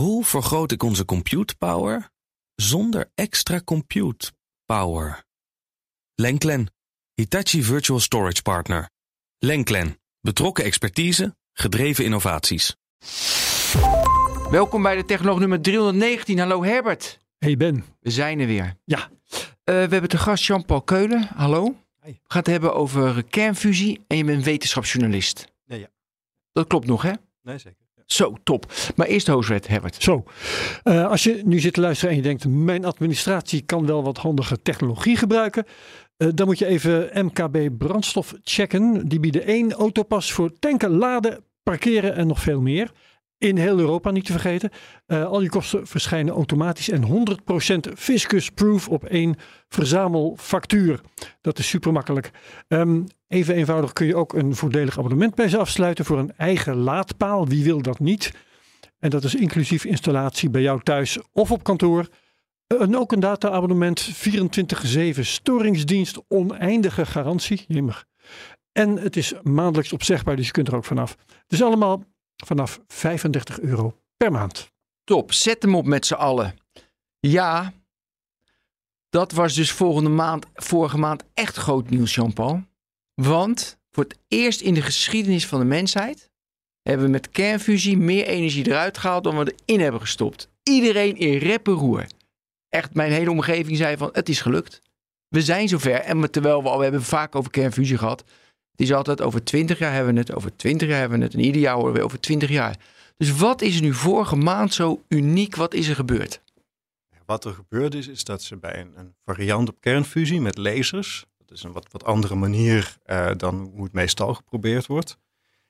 Hoe vergroot ik onze compute power zonder extra compute power? Lenklen, Hitachi Virtual Storage Partner. Lenklen, betrokken expertise, gedreven innovaties. Welkom bij de Technoloog nummer 319. Hallo Herbert. Hey Ben. We zijn er weer. Ja. Uh, we hebben te gast Jean-Paul Keulen. Hallo. Hey. We gaan het hebben over kernfusie en je bent wetenschapsjournalist. Nee, ja. Dat klopt nog, hè? Nee, zeker. Zo, top. Maar eerst de hoofdwet, Herbert. Zo, uh, als je nu zit te luisteren en je denkt, mijn administratie kan wel wat handige technologie gebruiken. Uh, dan moet je even MKB brandstof checken. Die bieden één autopas voor tanken, laden, parkeren en nog veel meer. In heel Europa niet te vergeten. Uh, al die kosten verschijnen automatisch en 100% fiscus-proof op één verzamelfactuur. Dat is super makkelijk. Um, even eenvoudig kun je ook een voordelig abonnement bij ze afsluiten voor een eigen laadpaal. Wie wil dat niet? En dat is inclusief installatie bij jou thuis of op kantoor. En ook een data-abonnement, 24-7 storingsdienst, oneindige garantie. Jemig. En het is maandelijks opzegbaar, dus je kunt er ook vanaf. Dus allemaal vanaf 35 euro per maand. Top, zet hem op met z'n allen. Ja, dat was dus volgende maand, vorige maand echt groot nieuws, Jean-Paul. Want voor het eerst in de geschiedenis van de mensheid hebben we met kernfusie meer energie eruit gehaald dan we erin hebben gestopt. Iedereen in rep. Echt, mijn hele omgeving zei van het is gelukt. We zijn zover. En terwijl we al we hebben vaak over kernfusie gehad. Het is altijd over 20 jaar hebben we het, over 20 jaar hebben we het. En ieder jaar horen we over 20 jaar. Dus wat is nu vorige maand zo uniek? Wat is er gebeurd? Wat er gebeurd is, is dat ze bij een variant op kernfusie met lasers, dat is een wat, wat andere manier uh, dan hoe het meestal geprobeerd wordt,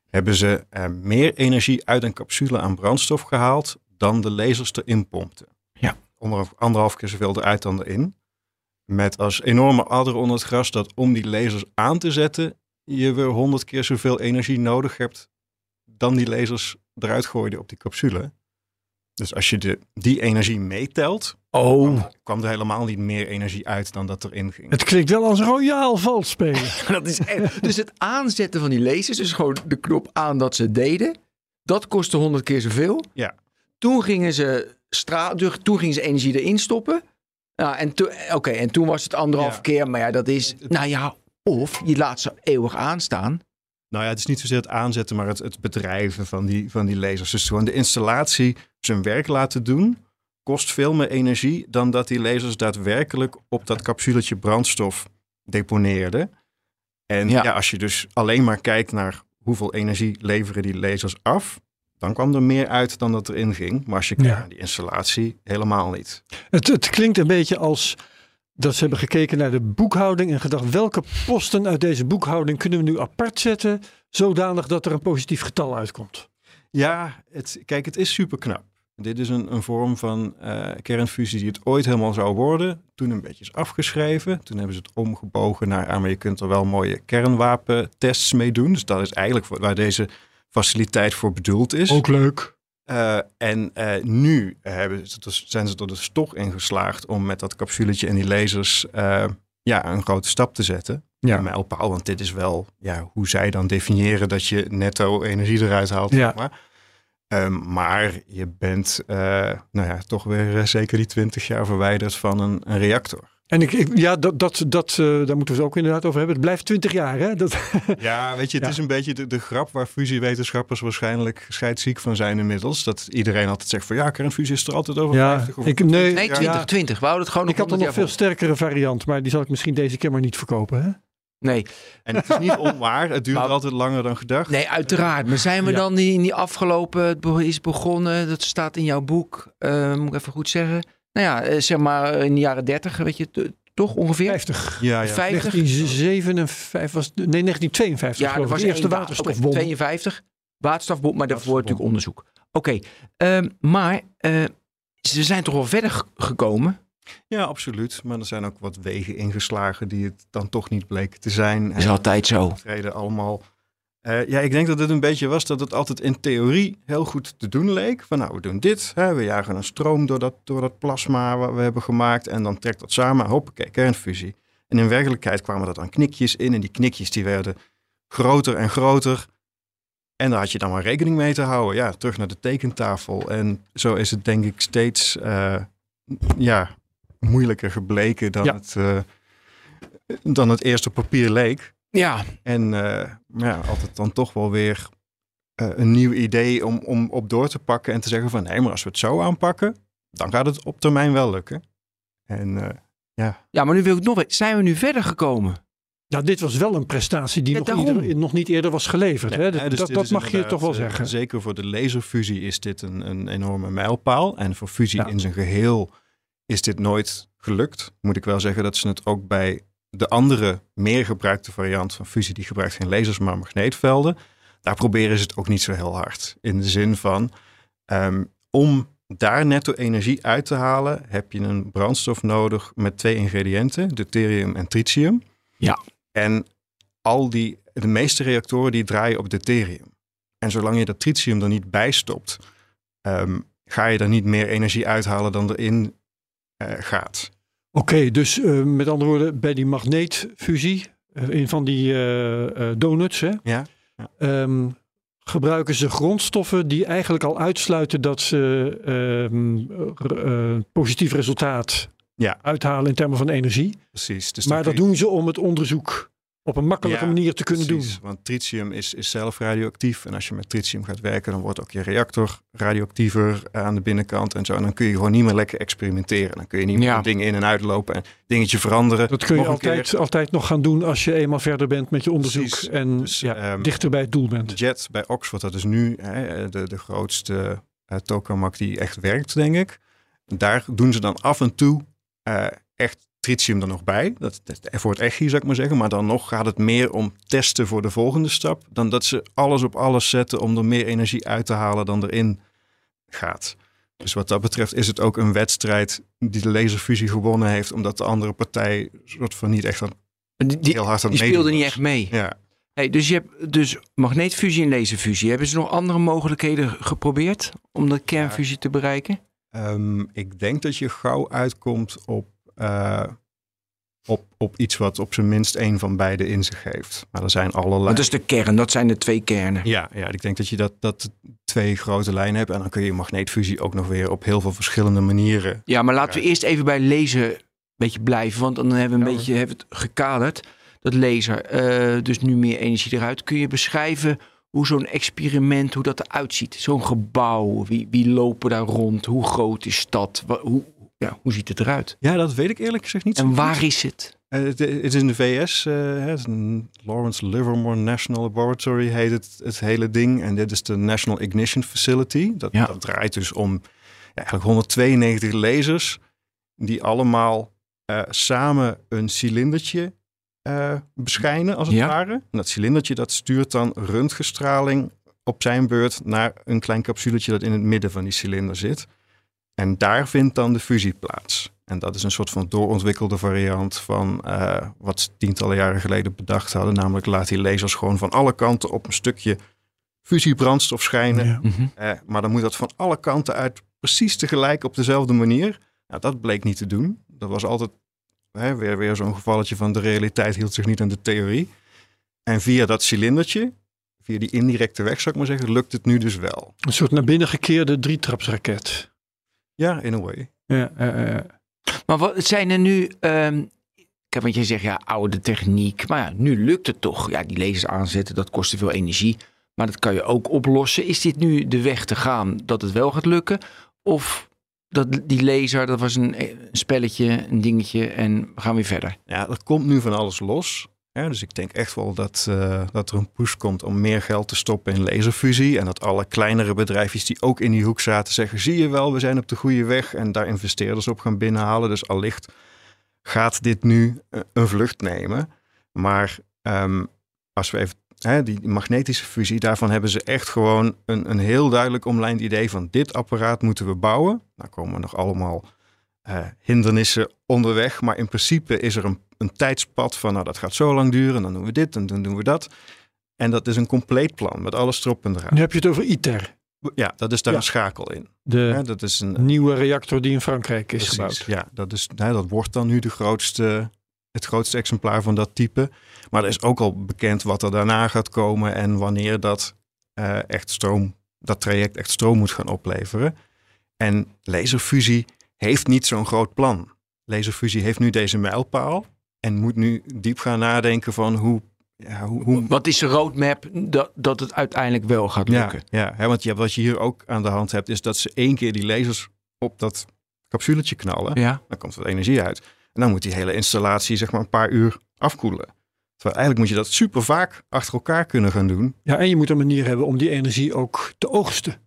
hebben ze uh, meer energie uit een capsule aan brandstof gehaald dan de lasers erin pompten. Ja. Onder, anderhalf keer zoveel eruit dan erin. Met als enorme adder onder het gras dat om die lasers aan te zetten, je weer honderd keer zoveel energie nodig hebt dan die lasers eruit gooiden op die capsule. Dus als je de, die energie meetelt, oh. kwam, kwam, er helemaal niet meer energie uit dan dat erin ging. Het klinkt wel als royaal vals spelen. dat is echt, dus het aanzetten van die lasers, dus gewoon de knop aan dat ze deden, dat kostte honderd keer zoveel. Ja. Toen gingen ze, straal, toen gingen ze energie erin stoppen. Nou, en, to, okay, en toen was het anderhalf ja. keer, maar ja, dat is, nou ja, of je laat ze eeuwig aanstaan. Nou ja, het is niet zozeer het aanzetten, maar het, het bedrijven van die, van die lasers. Dus gewoon de installatie zijn werk laten doen, kost veel meer energie dan dat die lasers daadwerkelijk op dat capsuletje brandstof deponeerden. En ja. ja. als je dus alleen maar kijkt naar hoeveel energie leveren die lasers af, dan kwam er meer uit dan dat erin ging. Maar als je kijkt ja. naar die installatie, helemaal niet. Het, het klinkt een beetje als dat ze hebben gekeken naar de boekhouding en gedacht welke posten uit deze boekhouding kunnen we nu apart zetten, zodanig dat er een positief getal uitkomt. Ja, het, kijk, het is super knap. Dit is een, een vorm van uh, kernfusie die het ooit helemaal zou worden. Toen een beetje is afgeschreven. Toen hebben ze het omgebogen naar, ah, maar je kunt er wel mooie kernwapentests mee doen. Dus dat is eigenlijk waar deze faciliteit voor bedoeld is. Ook leuk. Uh, en uh, nu hebben, zijn ze er dus toch in geslaagd om met dat capsuletje en die lasers uh, ja, een grote stap te zetten. Ja. Een mijlpaal, want dit is wel ja, hoe zij dan definiëren dat je netto energie eruit haalt. Ja. Maar. Um, maar je bent nou ja, toch weer zeker die twintig jaar verwijderd van een, een reactor. En ik, ik, ja, dat, dat, dat, uh, daar moeten we het ook inderdaad over hebben. Het blijft 20 jaar, hè? Dat... Ja, weet je, het Ja. is een beetje de, de grap waar fusiewetenschappers waarschijnlijk scheidsziek van zijn inmiddels. Dat iedereen altijd zegt van ja, kernfusie is er altijd over Ja, 50 of ik, nee, Nee, ja, 2020. We houden het gewoon ik had er nog 100 veel sterkere variant, maar die zal ik misschien deze keer maar niet verkopen. Hè? Nee, En het is niet onwaar, het duurt Maar- altijd langer dan gedacht. nee, uiteraard. Maar zijn we Ja. dan die, in die afgelopen, het is begonnen, dat staat in jouw boek, eh, moet ik even goed zeggen. Nou ja, eh, zeg maar in de jaren 30, weet je, toch ongeveer? 50. Ja, ja. 50? 1957 was, nee, 1952 Ja, geloof dat ik. was De eerste wa- waterstofbom. oké, 52. Waterstofbom, maar daarvoor Waterstofbom. natuurlijk onderzoek. Oké, ehm, maar eh, ze zijn toch wel verder gekomen? Ja, absoluut. Maar er zijn ook wat wegen ingeslagen die het dan toch niet bleken te zijn. Dat is altijd zo. treden allemaal. Eh, ja, ik denk dat het een beetje was dat het altijd in theorie heel goed te doen leek. Van nou, we doen dit. Hè, we jagen een stroom door dat, door dat plasma wat we hebben gemaakt. En dan trekt dat samen. Hoppakee, kernfusie. En in werkelijkheid kwamen er dan knikjes in. En die knikjes die werden groter en groter. En daar had je dan maar rekening mee te houden. Ja, terug naar de tekentafel. En zo is het denk ik steeds uh, ja, moeilijker gebleken dan, Ja. het, eh, dan het eerst op papier leek. Ja, En eh, ja, altijd dan toch wel weer eh, een nieuw idee om, om op door te pakken en te zeggen van nee, maar als we het zo aanpakken, dan gaat het op termijn wel lukken. En eh, ja, maar nu wil ik nog weten, zijn we nu verder gekomen? Ja, dit was wel een prestatie die Ja, nog, daarom. ieder- nog niet eerder was geleverd. hè? Dat, Ja, dus dat, mag je toch wel zeggen. Zeker voor de laserfusie is dit een, een enorme mijlpaal. En voor fusie Ja. in zijn geheel is dit nooit gelukt. Moet ik wel zeggen dat ze het ook bij de andere meer gebruikte variant van fusie, die gebruikt geen lasers, maar magneetvelden. Daar proberen ze het ook niet zo heel hard. In de zin van, ehm, om daar netto energie uit te halen, heb je een brandstof nodig met twee ingrediënten, deuterium en tritium. Ja. En al die, de meeste reactoren die draaien op deuterium. En zolang je dat tritium er niet bij stopt, ehm, ga je er niet meer energie uithalen dan erin eh, gaat. Oké, dus eh, met andere woorden, bij die magneetfusie, eh, een van die eh, donuts, hè, Ja. ehm, gebruiken ze grondstoffen die eigenlijk al uitsluiten dat ze eh, positief resultaat Ja. uithalen in termen van energie. Precies. Dus maar dat doen ze om het onderzoek op een makkelijke Ja, manier te kunnen Precies, doen. Want tritium is, is zelf radioactief. En als je met tritium gaat werken, dan wordt ook je reactor radioactiever aan de binnenkant en zo. En dan kun je gewoon niet meer lekker experimenteren. Dan kun je niet meer Ja. dingen in en uitlopen en dingetje veranderen. Dat kun je altijd, altijd nog gaan doen als je eenmaal verder bent met je onderzoek Precies. en Dus, ja, ehm, dichter bij het doel bent. JET bij Oxford, dat is nu hè, de, de grootste eh, tokamak die echt werkt, denk ik. Daar doen ze dan af en toe eh, echt tritium er nog bij. Dat, dat, voor het echi, zou ik maar zeggen. Maar dan nog gaat het meer om testen voor de volgende stap. Dan dat ze alles op alles zetten om er meer energie uit te halen dan erin gaat. Dus wat dat betreft is het ook een wedstrijd die de laserfusie gewonnen heeft. Omdat de andere partij soort van niet echt aan, Die, heel hard aan die speelde niet echt mee. Ja. Hey, dus je hebt dus magneetfusie en laserfusie. Hebben ze nog andere mogelijkheden geprobeerd om de kernfusie te bereiken? Ehm, ik denk dat je gauw uitkomt op, eh, op, op iets wat op zijn minst één van beide in zich heeft. Maar er zijn allerlei. Dat is de kern, dat zijn de twee kernen. ja, ja, ik denk dat je dat, dat twee grote lijnen hebt. En dan kun je magneetfusie ook nog weer op heel veel verschillende manieren. Ja, maar laten we eerst even bij laser een beetje blijven. Want dan hebben we een Ja, beetje hebben het gekaderd. Dat laser, eh, dus nu meer energie eruit. Kun je beschrijven hoe zo'n experiment, hoe dat eruit ziet? Zo'n gebouw, wie, wie lopen daar rond? Hoe groot is dat? Hoe, ja, hoe ziet het eruit? Ja, dat weet ik eerlijk gezegd niet. En waar is het? Eh, het, is in de VS. eh, het Lawrence Livermore National Laboratory heet het, het hele ding. En dit is de National Ignition Facility. Dat, Ja. dat draait dus om ja, eigenlijk 192 lasers. Die allemaal eh, samen een cilindertje beschijnen, als het Ja. ware. En dat cilindertje dat stuurt dan röntgenstraling op zijn beurt naar een klein capsuletje dat in het midden van die cilinder zit. En daar vindt dan de fusie plaats. En dat is een soort van doorontwikkelde variant van eh, wat ze tientallen jaren geleden bedacht hadden. Namelijk laat die lasers gewoon van alle kanten op een stukje fusiebrandstof schijnen. Ja. Eh, maar dan moet dat van alle kanten uit precies tegelijk op dezelfde manier. Nou, dat bleek niet te doen. Dat was altijd hè, weer, weer zo'n gevalletje van de realiteit hield zich niet aan de theorie. En via dat cilindertje, via die indirecte weg zou ik maar zeggen, lukt het nu dus wel. Een soort naar binnen gekeerde drietrapsraket. Ja, in a way. Ja, eh, eh. Maar wat zijn er nu... ehm ik heb wat je zegt, ja, oude techniek. Maar ja, nu lukt het toch. Ja, die lasers aanzetten, dat kost te veel energie. Maar dat kan je ook oplossen. Is dit nu de weg te gaan dat het wel gaat lukken? Of dat die laser, dat was een, een spelletje, een dingetje en we gaan weer verder? Ja, er komt nu van alles los. Dus ik denk echt wel dat, eh, dat er een push komt om meer geld te stoppen in laserfusie. En dat alle kleinere bedrijfjes die ook in die hoek zaten zeggen... zie je wel, we zijn op de goede weg. En daar investeerders op gaan binnenhalen. Dus allicht gaat dit nu eh, een vlucht nemen. Maar ehm, als we even... Hè, die magnetische fusie, daarvan hebben ze echt gewoon een, een heel duidelijk omlijnd idee van... dit apparaat moeten we bouwen. Nou komen nog allemaal eh, hindernissen onderweg. Maar in principe is er een, een tijdspad van, nou dat gaat zo lang duren, en dan doen we dit en dan doen we dat. En dat is een compleet plan met alles erop en eraan. Nu heb je het over ITER. Ja, dat is daar Ja. een schakel in. De dat is een nieuwe reactor die in Frankrijk is precies, gebouwd. Ja, dat, is, hè, dat wordt dan nu de grootste, het grootste exemplaar van dat type. Maar er is ook al bekend wat er daarna gaat komen en wanneer dat eh, echt stroom, dat traject echt stroom moet gaan opleveren. En laserfusie heeft niet zo'n groot plan. Laserfusie heeft nu deze mijlpaal en moet nu diep gaan nadenken van hoe. Ja, hoe, hoe Wat is de roadmap dat, dat het uiteindelijk wel gaat lukken? ja, ja hè, want ja, wat je hier ook aan de hand hebt, is dat ze één keer die lasers op dat capsuletje knallen. Ja. Dan komt er wat energie uit. En dan moet die hele installatie zeg maar een paar uur afkoelen. Terwijl eigenlijk moet je dat super vaak achter elkaar kunnen gaan doen. Ja, en je moet een manier hebben om die energie ook te oogsten.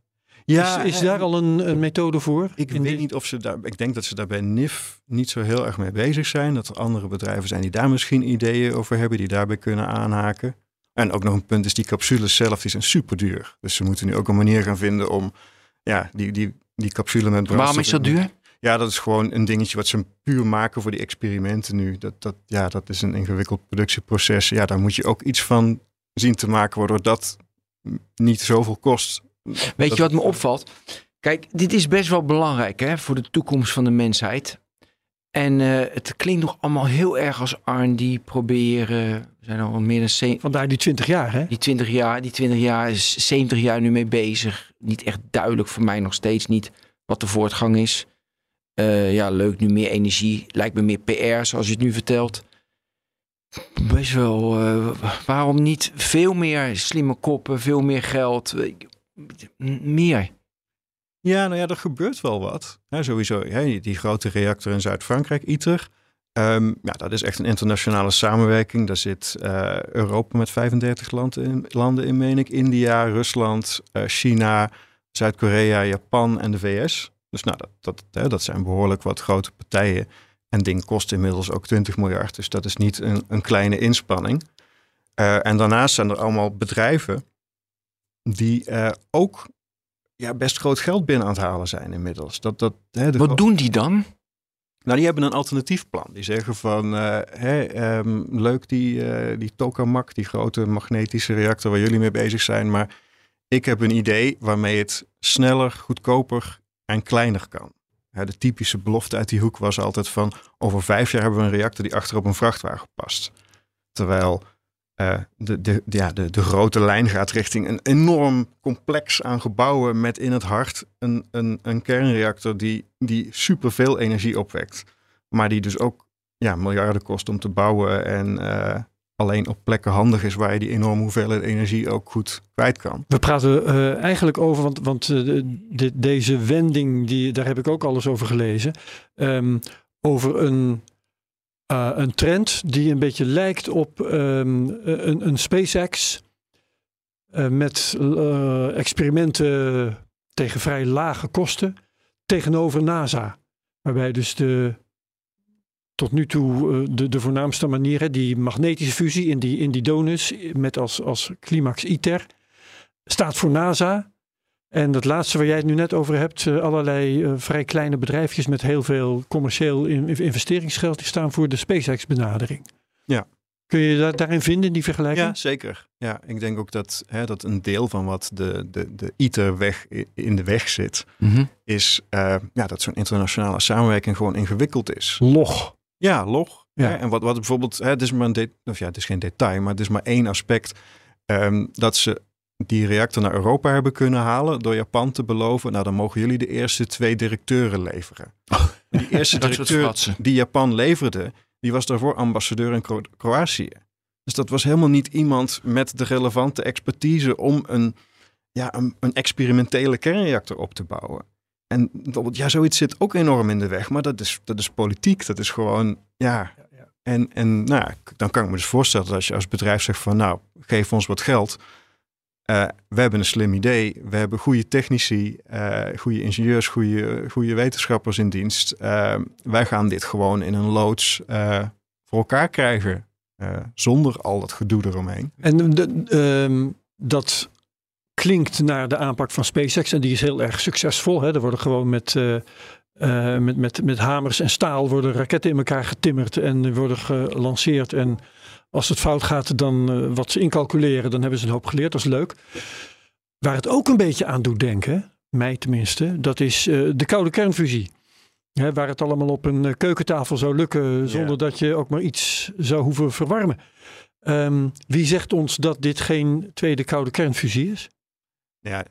Is, is daar al een, een methode voor? Ik weet dit- niet of ze daar. Ik denk dat ze daar bij NIF niet zo heel erg mee bezig zijn. Dat er andere bedrijven zijn die daar misschien ideeën over hebben, die daarbij kunnen aanhaken. En ook nog een punt is die capsules zelf, die zijn super duur. Dus ze moeten nu ook een manier gaan vinden om ja, die, die, die capsule met brandstof... Waarom is dat duur? Ja, dat is gewoon een dingetje wat ze puur maken voor die experimenten nu. Dat, dat, ja, dat is een ingewikkeld productieproces. Ja, daar moet je ook iets van zien te maken, waardoor dat niet zoveel kost. Weet Dat- je wat me opvalt? Kijk, dit is best wel belangrijk hè, voor de toekomst van de mensheid. En eh, het klinkt nog allemaal heel erg als R&D proberen. We zijn al meer dan ze- Vandaar die 20 jaar, hè? die 20 jaar, die 20 jaar is 70 jaar nu mee bezig. Niet echt duidelijk voor mij nog steeds niet wat de voortgang is. Eh, ja, leuk, nu meer energie. Lijkt me meer PR, zoals je het nu vertelt. Best wel, eh, waarom niet veel meer slimme koppen, veel meer geld, meer. Ja, nou ja, er gebeurt wel wat. Sowieso, die grote reactor in Zuid-Frankrijk, ITER. Ehm, ja, dat is echt een internationale samenwerking. Daar zit eh, Europa met 35 landen in, landen in, meen ik. India, Rusland, eh, China, Zuid-Korea, Japan en de VS. Dus nou, dat, dat, hè, dat zijn behoorlijk wat grote partijen. En ding kost inmiddels ook 20 miljard. Dus dat is niet een, een kleine inspanning. Eh, en daarnaast zijn er allemaal bedrijven die eh, ook ja, best groot geld binnen aan het halen zijn inmiddels. Dat, dat, hè, Wat doen die dan? nou, die hebben een alternatief plan. Die zeggen van, ehm, leuk die, eh, die tokamak, die grote magnetische reactor waar jullie mee bezig zijn. Maar ik heb een idee waarmee het sneller, goedkoper en kleiner kan. Hè, de typische belofte uit die hoek was altijd van, over vijf jaar hebben we een reactor die achter op een vrachtwagen past. Terwijl eh, de, de, ja, de, de grote lijn gaat richting een enorm complex aan gebouwen met in het hart een, een, een kernreactor die, die superveel energie opwekt. Maar die dus ook ja, miljarden kost om te bouwen en eh, alleen op plekken handig is waar je die enorme hoeveelheid energie ook goed kwijt kan. We praten eh, eigenlijk over, want, want de- deze wending, die, daar heb ik ook alles over gelezen. ehm, over een, eh, een trend die een beetje lijkt op ehm, een, een SpaceX. eh, met eh, experimenten tegen vrij lage kosten tegenover NASA. Waarbij dus de, tot nu toe de, de voornaamste manier, hè, die magnetische fusie in die, in die donuts met als, als climax ITER staat voor NASA. En dat laatste waar jij het nu net over hebt, eh, allerlei eh, vrij kleine bedrijfjes met heel veel commercieel in- investeringsgeld, die staan voor de SpaceX-benadering. Ja. Kun je dat daarin vinden, in die vergelijking? Ja, zeker. Ja, ik denk ook dat, hè, dat een deel van wat de, de, de ITER-weg i- in de weg zit, is eh, ja, dat zo'n internationale samenwerking gewoon ingewikkeld is. Log. Ja, log. Ja. Hè, En wat, wat bijvoorbeeld, hè, het is maar een de, of ja, het is geen detail, maar het is maar één aspect ehm, dat ze die reactor naar Europa hebben kunnen halen door Japan te beloven. Nou, dan mogen jullie de eerste twee directeuren leveren. Die eerste directeur die Japan leverde, die was daarvoor ambassadeur in Kro- Kroatië. Dus dat was helemaal niet iemand met de relevante expertise om een, ja, een, een experimentele kernreactor op te bouwen. En bijvoorbeeld, ja, zoiets zit ook enorm in de weg, maar dat is, dat is politiek. Dat is gewoon, ja. En, en nou, ja, dan kan ik me dus voorstellen dat als je als bedrijf zegt van, nou, geef ons wat geld. Eh, we hebben een slim idee. We hebben goede technici, eh, goede ingenieurs, goede, goede wetenschappers in dienst. Eh, wij gaan dit gewoon in een loods voor elkaar krijgen. zonder al dat gedoe eromheen. En ehm, dat klinkt naar de aanpak van SpaceX en die is heel erg succesvol. Hè? Er worden gewoon met, met, met, met hamers en staal worden raketten in elkaar getimmerd en worden gelanceerd. En als het fout gaat, dan eh, wat ze incalculeren, dan hebben ze een hoop geleerd. Dat is leuk. Waar het ook een beetje aan doet denken, mij tenminste, dat is eh, de koude kernfusie. Hè, waar het allemaal op een eh, keukentafel zou lukken zonder Ja. dat je ook maar iets zou hoeven verwarmen. Ehm, wie zegt ons dat dit geen tweede koude kernfusie is? Ja,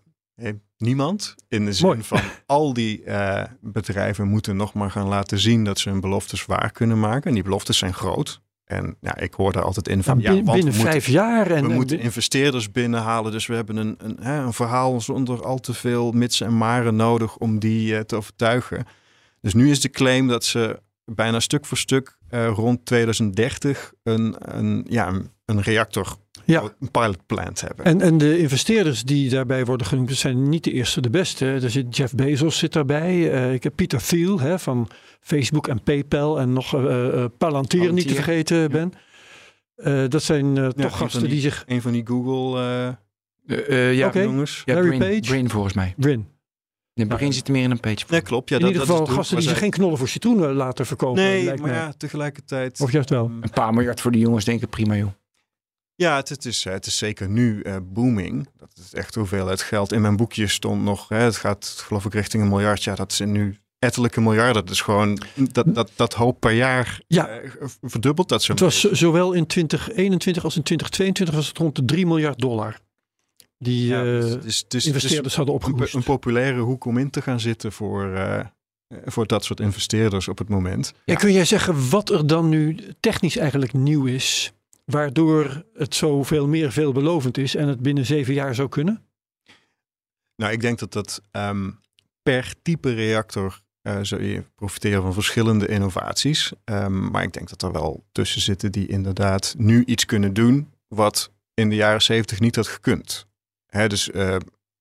niemand. In de zin Mooi. van al die bedrijven moeten nog maar gaan laten zien dat ze hun beloftes waar kunnen maken. En die beloftes zijn groot. En ja, ik hoor daar altijd in van Nou, ja, binnen we moeten- vijf jaar. En, we en- moeten investeerders binnenhalen. Dus we hebben een, een, hè, een verhaal zonder al te veel mitsen en maren nodig om die eh, te overtuigen. Dus nu is de claim dat ze bijna stuk voor stuk eh, rond 2030 een, een, ja, een reactor, Ja. een pilot plant hebben. En, en de investeerders die daarbij worden genoemd, zijn niet de eerste de beste. Er zit Jeff Bezos zit daarbij. Eh, ik heb Peter Thiel hè, van Facebook en PayPal en nog eh eh, Palantir niet te Palantir. vergeten ben. Eh, dat zijn eh, toch gasten die- die zich... een van die Google eh, Eh, eh, ja, jongens. ja Larry Page. Brain volgens mij. Win. In het begin zit er meer in een page. Nee, klopt. Ja, In dat, ieder dat is geval doel. gasten die zij- geen knollen voor citroenen laten verkopen. Nee, lijkt maar mij. ja, tegelijkertijd... Of juist wel. Een paar miljard voor de jongens denken prima joh. Ja, het, het, is, eh, het is zeker nu eh, booming. Dat is echt hoeveelheid geld. In mijn boekje stond nog, hè, het gaat geloof ik richting een miljard. Ja, dat zijn nu ettelijke miljarden. Dat is gewoon, dat, dat, dat hoop per jaar Ja. eh, verdubbelt dat zo. Het was zo- zowel in 2021 als in 2022 was het rond de 3 miljard dollar. Die Ja, eh, dus is, is- het is investeerders hadden een, opgehoest. een populaire hoek om in te gaan zitten voor, eh, voor dat soort investeerders op het moment. En kun jij zeggen wat er dan nu technisch eigenlijk nieuw is, waardoor het zoveel meer veelbelovend is en het binnen zeven jaar zou kunnen? Nou, ik denk dat dat ehm, per type reactor eh zul je profiteren van verschillende innovaties. Ehm, maar ik denk dat er wel tussen zitten die inderdaad nu iets kunnen doen wat in de jaren zeventig niet had gekund. Hè, dus eh,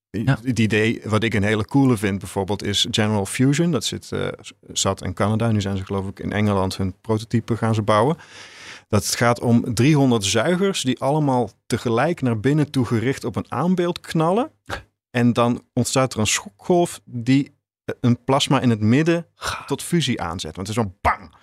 Ja. het idee wat ik een hele coole vind bijvoorbeeld is General Fusion. Dat zit, eh, zat in Canada. Nu zijn ze geloof ik in Engeland hun prototype gaan ze bouwen. Dat het gaat om 300 zuigers die allemaal tegelijk naar binnen toe gericht op een aanbeeld knallen. En dan ontstaat er een schokgolf die een plasma in het midden tot fusie aanzet. Want het is zo'n bang.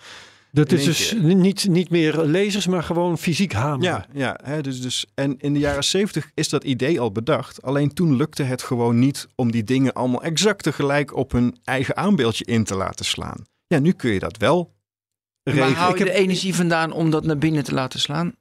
Dat is dus keer. niet, niet meer lasers, maar gewoon fysiek hameren. Ja, ja hè, dus, dus, en in de jaren 70 is dat idee al bedacht. Alleen toen lukte het gewoon niet om die dingen allemaal exact tegelijk op hun eigen aanbeeldje in te laten slaan. Ja, nu kun je dat wel Maar regelen. hou Ik je heb- de energie vandaan om dat naar binnen te laten slaan?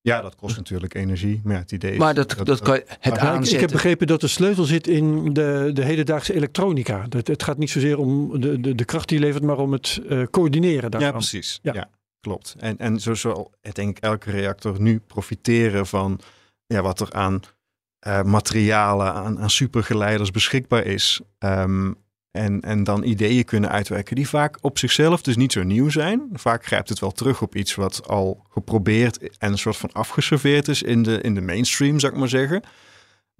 Ja, dat kost natuurlijk energie. Maar ja, het idee is Maar dat, dat, kan je- het Ja, ik- ik, heb begrepen dat de sleutel zit in de, de hedendaagse elektronica. Dat, het gaat niet zozeer om de, de, de kracht die je levert, maar om het eh, coördineren daarvan. Ja, precies. Ja. Ja, klopt. En, en zo zal, ik denk elke reactor nu profiteren van ja, wat er aan eh, materialen, aan, aan supergeleiders beschikbaar is. Ehm, en, en dan ideeën kunnen uitwerken die vaak op zichzelf dus niet zo nieuw zijn. Vaak grijpt het wel terug op iets wat al geprobeerd en een soort van afgeserveerd is in de, in de mainstream, zou ik maar zeggen.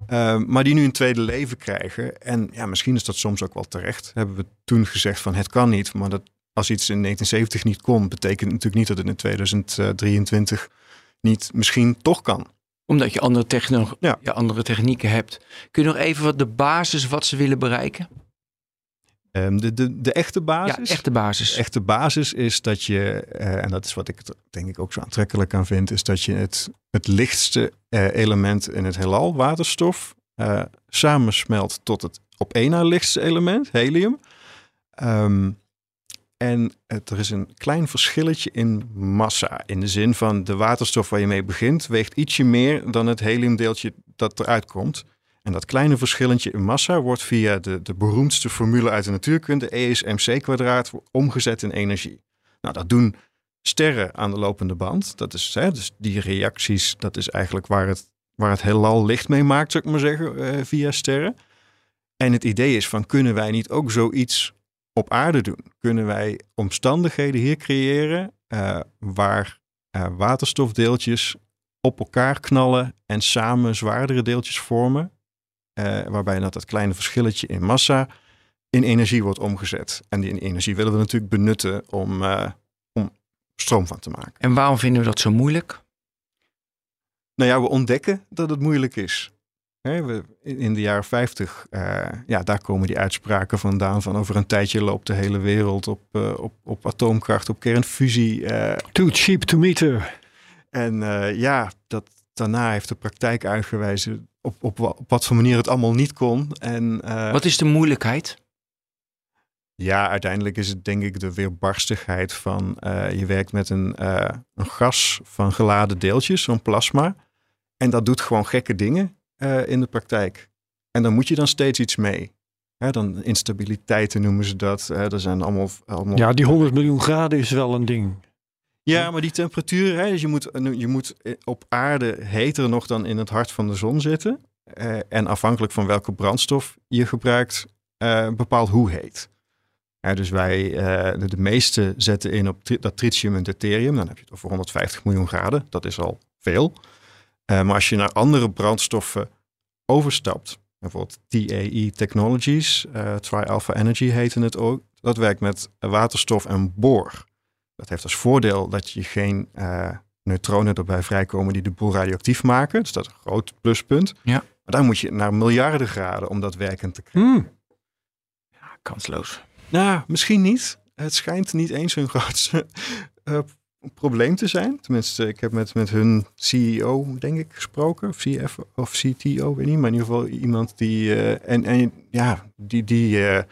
Ehm, maar die nu een tweede leven krijgen. En ja, misschien is dat soms ook wel terecht. Hebben we toen gezegd van het kan niet, maar dat als iets in 1970 niet kon, betekent natuurlijk niet dat het in 2023 niet misschien toch kan. Omdat je andere, techno Ja. ja. andere technieken hebt. Kun je nog even wat de basis wat ze willen bereiken? Ehm, de, de, de echte Ja, basis. echte basis. De echte basis is dat je, eh, en dat is wat ik denk ik ook zo aantrekkelijk aan vind, is dat je het, het lichtste eh, element in het heelal, waterstof, eh, samensmelt tot het op één na lichtste element, helium. Ehm, en het, er is een klein verschilletje in massa. In de zin van de waterstof waar je mee begint, weegt ietsje meer dan het heliumdeeltje dat eruit komt. En dat kleine verschilletje in massa wordt via de, de beroemdste formule uit de natuurkunde, E is mc kwadraat, omgezet in energie. Nou, dat doen sterren aan de lopende band. Dat is, hè, dus die reacties, dat is eigenlijk waar het, waar het heelal licht mee maakt, zou ik maar zeggen, eh, via sterren. En het idee is van, kunnen wij niet ook zoiets op aarde doen? Kunnen wij omstandigheden hier creëren eh, waar eh, waterstofdeeltjes op elkaar knallen en samen zwaardere deeltjes vormen? Eh, waarbij dat, dat kleine verschilletje in massa in energie wordt omgezet. En die energie willen we natuurlijk benutten om, eh, om stroom van te maken. En waarom vinden we dat zo moeilijk? Nou ja, we ontdekken dat het moeilijk is. Hè, we, in de jaren 50, eh, ja, daar komen die uitspraken vandaan van over een tijdje loopt de hele wereld op, eh, op, op atoomkracht, op kernfusie. eh, Too cheap to meter. en eh, ja, dat, daarna heeft de praktijk uitgewezen op, op, op wat voor manier het allemaal niet kon. En, eh, Wat is de moeilijkheid? Ja, uiteindelijk is het denk ik de weerbarstigheid van eh, je werkt met een, eh, een gas van geladen deeltjes, zo'n plasma. En dat doet gewoon gekke dingen eh, in de praktijk. En dan moet je dan steeds iets mee. Hè, dan instabiliteiten noemen ze dat. Hè, dat zijn allemaal, allemaal Ja, die 100 miljoen graden is wel een ding. Ja, maar die temperatuur, hè, dus je, moet, je moet op aarde heter nog dan in het hart van de zon zitten. Eh, en afhankelijk van welke brandstof je gebruikt, eh, bepaalt hoe heet. Dus wij, eh, de, de meeste zetten in op dat tritium en deuterium. Dan heb je het over 150 miljoen graden. Dat is al veel. Eh, maar als je naar andere brandstoffen overstapt, bijvoorbeeld TAE Technologies, eh Tri-Alpha Energy heette het ook. Dat werkt met waterstof en boor. Dat heeft als voordeel dat je geen eh, neutronen erbij vrijkomen die de boel radioactief maken. Dus dat is een groot pluspunt. Ja. Maar dan moet je naar miljarden graden om dat werkend te krijgen. Hmm. Kansloos. Nou, misschien niet. Het schijnt niet eens hun grootste eh, probleem te zijn. Tenminste, ik heb met, met hun CEO, denk ik, gesproken. Of CFO of CTO, weet niet. Maar in ieder geval iemand die... eh, en, en ja, die, die eh,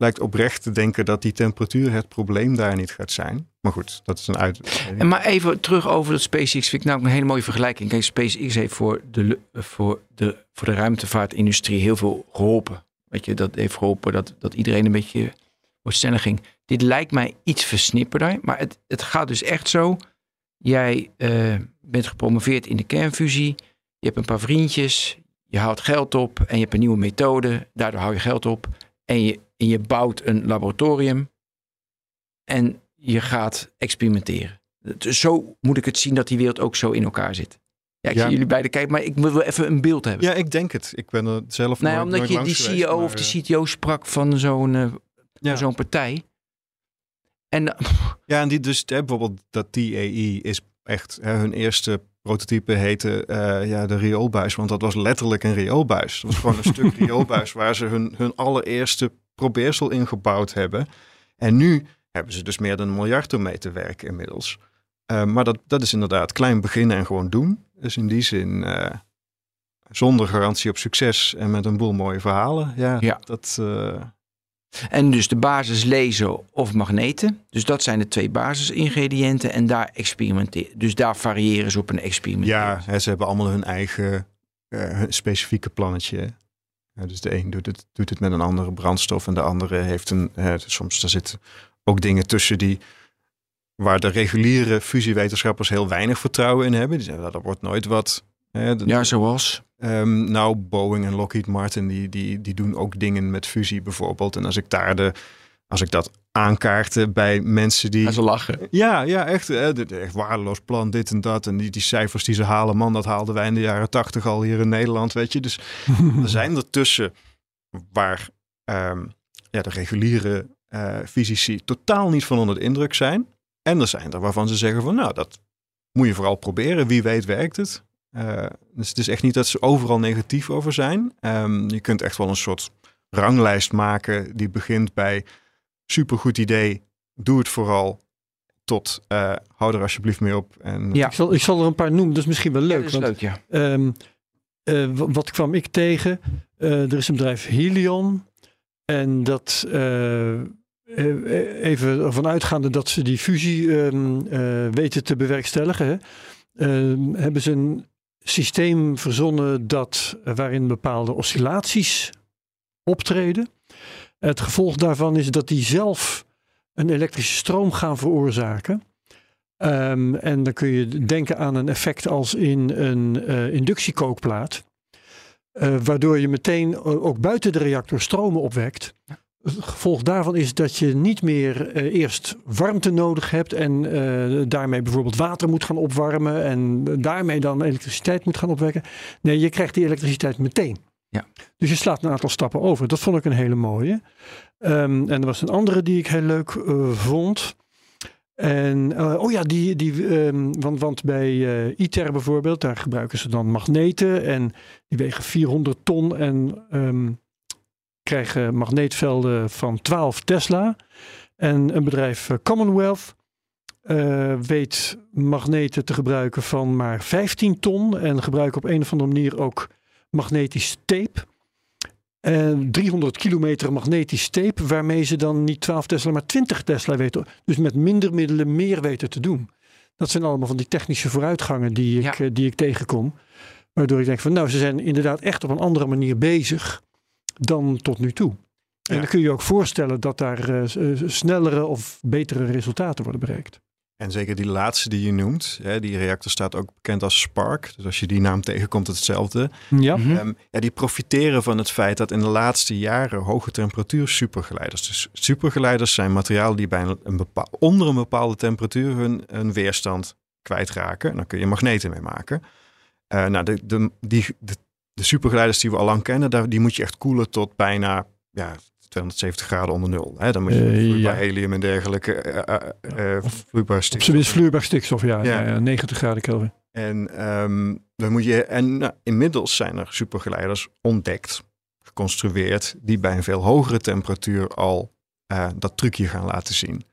lijkt oprecht te denken dat die temperatuur het probleem daar niet gaat zijn. Maar goed, dat is een uit... En maar even terug over dat SpaceX. Vind ik nou een hele mooie vergelijking. Kijk, SpaceX heeft voor de, lu- voor de, voor de ruimtevaartindustrie heel veel geholpen. Weet je, dat heeft geholpen dat, dat iedereen een beetje wordt sneller ging. Dit lijkt mij iets versnipperder. Maar het, het gaat dus echt zo. Jij eh, bent gepromoveerd in de kernfusie. Je hebt een paar vriendjes. Je haalt geld op en je hebt een nieuwe methode. Daardoor hou je geld op. En je, en je bouwt een laboratorium. En je gaat experimenteren. Zo moet ik het zien dat die wereld ook zo in elkaar zit. Ja, ik Ja. zie jullie beiden kijken, maar ik moet wel even een beeld hebben. Ja, ik denk het. Ik ben er zelf nou, nooit, omdat nooit je die geweest, CEO maar, of de eh, CTO sprak van zo'n eh, ja. zo'n partij. En Ja, en die dus hè, bijvoorbeeld dat TAE is echt hè, hun eerste prototype heette eh, ja, de rioolbuis, want dat was letterlijk een rioolbuis. Dat was gewoon een stuk rioolbuis waar ze hun, hun allereerste probeersel in gebouwd hebben. En nu hebben ze dus meer dan een miljard om mee te werken inmiddels. Eh, maar dat, dat is inderdaad klein beginnen en gewoon doen. Dus in die zin eh, zonder garantie op succes en met een boel mooie verhalen. Ja, Ja. dat... eh, En dus de basis laser of magneten. Dus dat zijn de twee basisingrediënten. En daar experimenteren. Dus daar variëren ze op een experiment. Ja, hè, ze hebben allemaal hun eigen specifieke plannetje. Dus de een doet het, doet het met een andere brandstof en de andere heeft een. eh, soms daar zitten ook dingen tussen die. waar de reguliere fusiewetenschappers heel weinig vertrouwen in hebben. Die zeggen dat er wordt nooit wat. Hè, de- Ja, zoals. Ehm, nou, Boeing en Lockheed Martin die, die, die doen ook dingen met fusie bijvoorbeeld. En als ik daar de. als ik dat aankaarte bij mensen die. Gaan ze lachen. Ja, ja, echt, dit- echt waardeloos plan, dit en dat. En die, die cijfers die ze halen, man, dat haalden wij in de jaren tachtig al hier in Nederland, weet je. Dus er zijn er tussen waar ehm, ja, de reguliere eh fysici totaal niet van onder de indruk zijn. En er zijn er waarvan ze zeggen van, nou, dat moet je vooral proberen. Wie weet werkt het. Eh, dus het is echt niet dat ze overal negatief over zijn. Ehm, je kunt echt wel een soort ranglijst maken die begint bij supergoed idee, doe het vooral. Tot eh, hou er alsjeblieft mee op. En Ja. Ik, zal, ik zal er een paar noemen, dat is misschien wel Ja, leuk. dat is want, leuk, ja. ehm, eh, wat kwam ik tegen? Eh, er is een bedrijf Helion. En dat, eh, eh, even ervan uitgaande dat ze die fusie ehm, eh, weten te bewerkstelligen, hè, ehm, hebben ze een systeem verzonnen dat, waarin bepaalde oscillaties optreden. Het gevolg daarvan is dat die zelf een elektrische stroom gaan veroorzaken. Ehm, en dan kun je denken aan een effect als in een eh, inductiekookplaat. Eh, waardoor je meteen ook buiten de reactor stromen opwekt. Het gevolg daarvan is dat je niet meer eh, eerst warmte nodig hebt en daarmee bijvoorbeeld water moet gaan opwarmen en daarmee dan elektriciteit moet gaan opwekken. Nee, je krijgt die elektriciteit meteen. Ja. Dus je slaat een aantal stappen over. Dat vond ik een hele mooie. Ehm, en er was een andere die ik heel leuk eh, vond. En eh, oh ja, die, die, ehm, want, want bij eh, ITER bijvoorbeeld, daar gebruiken ze dan magneten en die wegen 400 ton en ehm, krijgen magneetvelden van 12 Tesla. En een bedrijf Commonwealth weet magneten te gebruiken van maar 15 ton en gebruiken op een of andere manier ook magnetisch tape. En 300 kilometer magnetisch tape, waarmee ze dan niet 12 Tesla, maar 20 Tesla weten. Dus met minder middelen meer weten te doen. Dat zijn allemaal van die technische vooruitgangen die ik, Ja. eh, die ik tegenkom. Waardoor ik denk van nou, ze zijn inderdaad echt op een andere manier bezig dan tot nu toe. En dan kun je je ook voorstellen dat daar eh, eh, snellere of betere resultaten worden bereikt. En zeker die laatste die je noemt, hè, die reactor staat ook bekend als Spark. Dus als je die naam tegenkomt, hetzelfde. Ja, Mhm. Ehm, ja, die profiteren van het feit dat in de laatste jaren hoge temperatuur supergeleiders. Dus supergeleiders zijn materialen die bij een, bepaal, onder een bepaalde temperatuur hun, hun weerstand kwijtraken. En dan kun je magneten mee maken. Eh, nou, de, de, die, de, de supergeleiders die we al lang kennen, daar, die moet je echt koelen tot bijna ja, 270 graden onder nul. Hè? Dan moet je vloeibaar ja. helium en dergelijke eh, eh, vloeibaar op stikstof. minst vloeibaar stikstof, ja, Ja. ja. ja, 90 graden Kelvin. En, ehm, dan moet je, en nou, inmiddels zijn er supergeleiders ontdekt, geconstrueerd, die bij een veel hogere temperatuur al dat trucje gaan laten zien.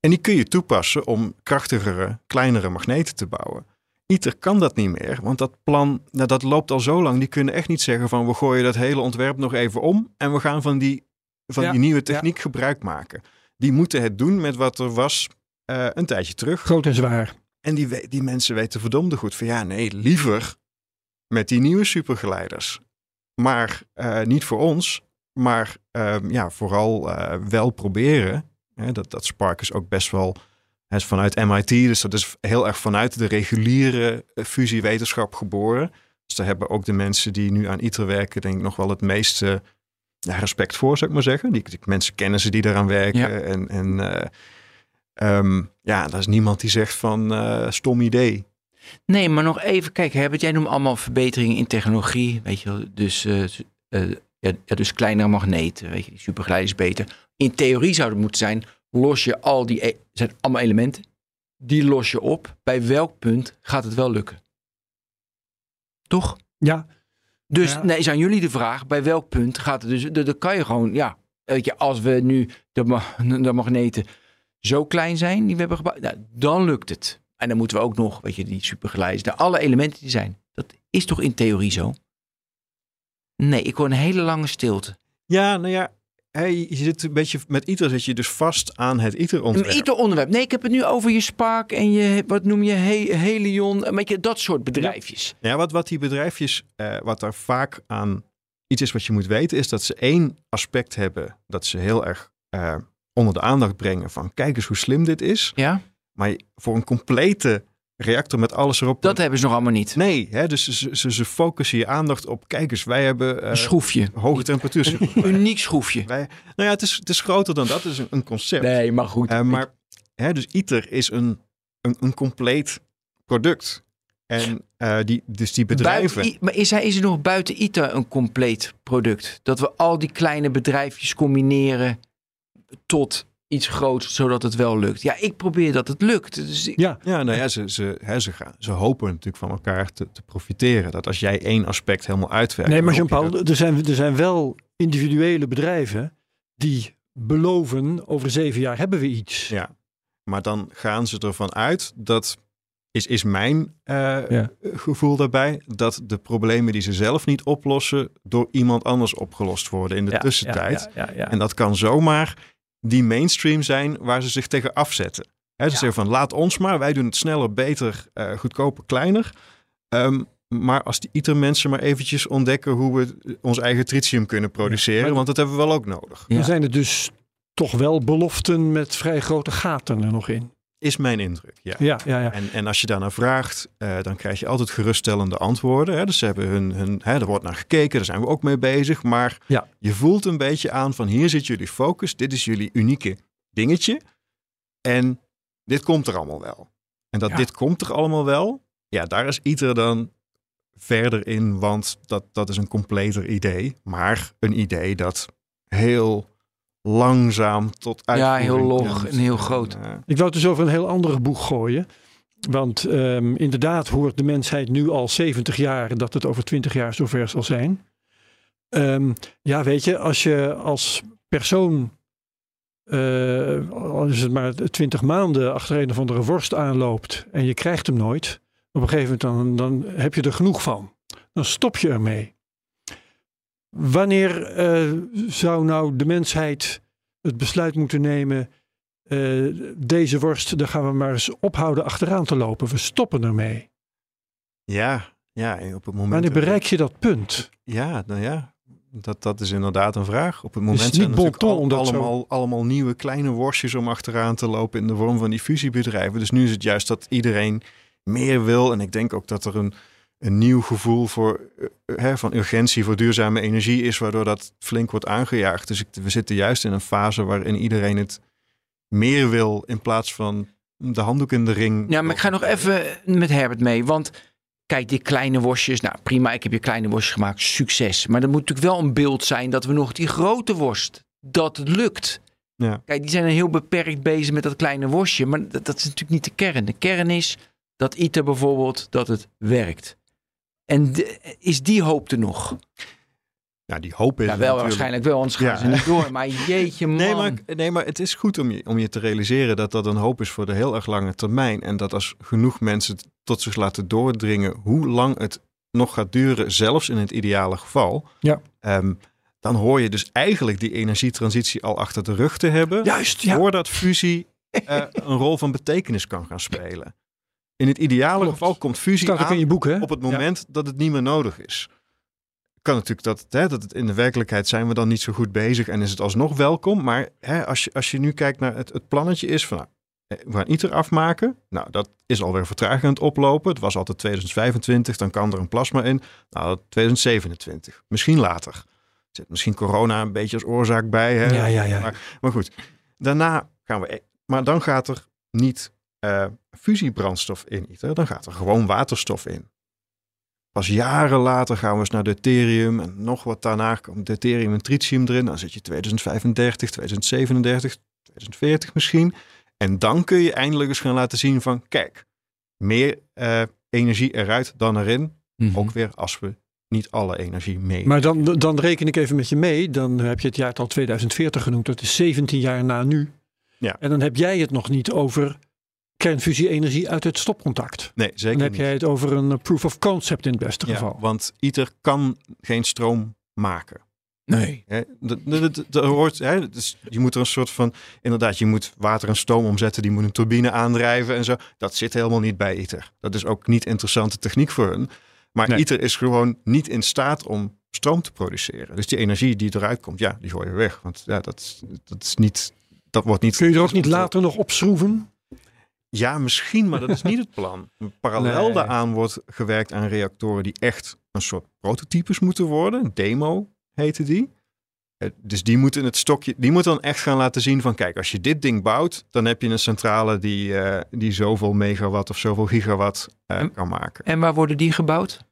En die kun je toepassen om krachtigere, kleinere magneten te bouwen. ITER kan dat niet meer, want dat plan nou, dat loopt al zo lang. Die kunnen echt niet zeggen van we gooien dat hele ontwerp nog even om en we gaan van die, van Ja, die nieuwe techniek gebruik maken. Die moeten het doen met wat er was eh, een tijdje terug. Groot en zwaar. En die, die mensen weten verdomde goed van ja, nee, liever met die nieuwe supergeleiders. Maar eh, niet voor ons, maar ehm, ja, vooral eh, wel proberen. Hè, dat, dat Spark is ook best wel hij is vanuit MIT, dus dat is heel erg vanuit de reguliere fusiewetenschap geboren. Dus daar hebben ook de mensen die nu aan ITER werken, denk ik nog wel het meeste ja, respect voor, zou ik maar zeggen. Die, die mensen kennen ze die daaraan werken. Ja. En, en eh, ehm, ja, daar is niemand die zegt van eh, stom idee. Nee, maar nog even, kijk, Herbert, jij noemt allemaal verbeteringen in technologie, weet je wel, dus, eh, eh, ja, dus kleinere magneten, weet je, die supergeleider is beter. In theorie zou het moeten zijn, los je al die, e- zijn allemaal elementen, die los je op. Bij welk punt gaat het wel lukken? Toch? Ja, Dus Ja. nee, is aan jullie de vraag, bij welk punt gaat het dus, dan kan je gewoon, ja, weet je, als we nu de magneten zo klein zijn die we hebben gebouwd, nou, dan lukt het. En dan moeten we ook nog, weet je, die supergeleiders, de alle elementen die zijn. Dat is toch in theorie zo? Nee, ik hoor een hele lange stilte. Ja, nou ja, hey, je zit een beetje met ITER zit je dus vast aan het ITER-ontwerp. Een ieder onderwerp. Nee, ik heb het nu over je Spark en je, wat noem je, He- Helion, een beetje dat soort bedrijfjes. Ja, wat, wat die bedrijfjes, eh, wat daar vaak aan iets is wat je moet weten, is dat ze één aspect hebben dat ze heel erg eh, onder de aandacht brengen van kijk eens hoe slim dit is. Ja, Maar voor een complete reactor met alles erop. dat hebben ze nog allemaal niet. Nee, hè, dus ze, ze, ze focussen je aandacht op kijk eens, wij hebben eh, Een schroefje. hoge temperatuur. Een uniek schroefje. wij, nou ja, het is, het is groter dan dat, het is een, een concept. Nee, maar goed. Eh, maar hè, dus ITER is een, een, een compleet product. En eh, die, dus die bedrijven. Buiten maar is, hij, is er nog buiten ITER een compleet product? Dat we al die kleine bedrijfjes combineren tot iets groots, zodat het wel lukt. Ja, ik probeer dat het lukt. Dus ik- ja. Ja, nou ja, ze, ze, hè, ze, gaan, ze hopen natuurlijk van elkaar te, te profiteren. Dat als jij één aspect helemaal uitwerkt. Nee, maar Jean-Paul, dat- er zijn, er zijn wel individuele bedrijven die beloven over zeven jaar hebben we iets. Ja, maar dan gaan ze ervan uit dat. Is, is mijn eh, Ja. gevoel daarbij dat de problemen die ze zelf niet oplossen, door iemand anders opgelost worden in de Ja, tussentijd. Ja, ja, ja. En dat kan zomaar die mainstream zijn waar ze zich tegen afzetten. Hè, ze Ja. zeggen van laat ons maar, wij doen het sneller, beter, eh, goedkoper, kleiner. Ehm, maar als die ITER mensen maar eventjes ontdekken hoe we ons eigen tritium kunnen produceren, maar- want dat hebben we wel ook nodig. Ja. Dan zijn er dus toch wel beloften met vrij grote gaten er nog in. Is mijn indruk, ja. Ja, ja, ja. En, en als je daarnaar vraagt, eh, dan krijg je altijd geruststellende antwoorden. Hè? Dus ze hebben hun, hun hè, er wordt naar gekeken, daar zijn we ook mee bezig. Maar Ja. je voelt een beetje aan van hier zit jullie focus, dit is jullie unieke dingetje. En dit komt er allemaal wel. En dat Ja. dit komt er allemaal wel, ja, daar is ITER dan verder in, want dat, dat is een completer idee. Maar een idee dat heel langzaam tot Ja, uitvoering heel log en heel groot. Ik wou het dus over een heel andere boeg gooien. Want ehm, inderdaad hoort de mensheid nu al 70 jaar dat het over 20 jaar zover zal zijn. Ehm, ja, weet je, als je als persoon, eh, al is het maar 20 maanden achter een of andere worst aanloopt en je krijgt hem nooit, op een gegeven moment dan, dan heb je er genoeg van. Dan stop je ermee. Wanneer eh, zou nou de mensheid het besluit moeten nemen eh, deze worst, daar gaan we maar eens ophouden achteraan te lopen. We stoppen ermee. Ja, Ja, op het moment... Wanneer bereik je dat punt? Ja, nou ja, dat, dat is inderdaad een vraag. Op het moment het zijn niet er bon al- zo- allemaal, allemaal nieuwe kleine worstjes om achteraan te lopen in de vorm van die fusiebedrijven. Dus nu is het juist dat iedereen meer wil. En ik denk ook dat er een, een nieuw gevoel voor, eh, hè, van urgentie voor duurzame energie is, waardoor dat flink wordt aangejaagd. Dus ik, we zitten juist in een fase waarin iedereen het meer wil in plaats van de handdoek in de ring. Ja, maar ik ga nog even met Herbert mee. Want kijk, die kleine worstjes. Nou, prima, ik heb je kleine worstjes gemaakt. Succes. Maar er moet natuurlijk wel een beeld zijn dat we nog die grote worst. Dat het lukt. Ja. Kijk, die zijn heel beperkt bezig met dat kleine worstje. Maar dat, dat is natuurlijk niet de kern. De kern is dat ITER bijvoorbeeld, dat het werkt. En de- is die hoop er nog? Ja, die hoop is Ja, er wel natuurlijk. waarschijnlijk wel, anders gaan Ja. ze niet door. Maar jeetje man. Nee maar, nee, maar het is goed om je, om je te realiseren dat dat een hoop is voor de heel erg lange termijn. En dat als genoeg mensen tot zich laten doordringen hoe lang het nog gaat duren, zelfs in het ideale geval. Ja. ehm, dan hoor je dus eigenlijk die energietransitie al achter de rug te hebben. Juist, ja. Voordat fusie eh, een rol van betekenis kan gaan spelen. In het ideale Klopt. geval komt fusie Staat aan in je boek, hè? op het moment dat het niet meer nodig is. Kan natuurlijk dat, hè, dat het in de werkelijkheid zijn we dan niet zo goed bezig en is het alsnog welkom. Maar hè, als, je, als je nu kijkt naar het, het plannetje is van nou, eh, we gaan ITER afmaken. Nou, dat is alweer vertraging aan het oplopen. Het was altijd 2025, dan kan er een plasma in. Nou, 2027, misschien later. Er zit misschien corona een beetje als oorzaak bij. Hè? Ja, ja, ja. Maar, maar goed, daarna gaan we. e- Maar dan gaat er niet eh, fusiebrandstof in ITER, dan gaat er gewoon waterstof in. Pas jaren later gaan we eens naar deuterium en nog wat daarna komt deuterium en tritium erin. Dan zit je 2035, 2037, 2040 misschien. En dan kun je eindelijk eens gaan laten zien van kijk, meer eh, energie eruit dan erin. Mhm. Ook weer als we niet alle energie mee. Maar dan, dan reken ik even met je mee. Dan heb je het jaartal 2040 genoemd. Dat is 17 jaar na nu. Ja. En dan heb jij het nog niet over kernfusie-energie uit het stopcontact. nee, Dan zeker heb niet. jij het over een eh, proof of concept in het beste Ja, geval. want ITER kan geen stroom maken. Nee. Hè, dat- hoort, hè, dus je moet er een soort van, inderdaad, je moet water en stoom omzetten, die moet een turbine aandrijven en zo. Dat zit helemaal niet bij ITER. Dat is ook niet interessante techniek voor hun. Maar Nee. ITER is gewoon niet in staat om stroom te produceren. Dus die energie die eruit komt, ja, die gooi je weg. Want ja, dat, is- dat is niet, dat wordt niet... Kun je er ook niet later nog opschroeven? Ja, misschien, maar dat is niet het plan. Parallel Nee. daaraan wordt gewerkt aan reactoren die echt een soort prototypes moeten worden. Demo heette die. Eh, Dus die moeten het stokje, die moeten dan echt gaan laten zien van kijk, als je dit ding bouwt, dan heb je een centrale die, eh, die zoveel megawatt of zoveel gigawatt eh, En- kan maken. En waar worden die gebouwd?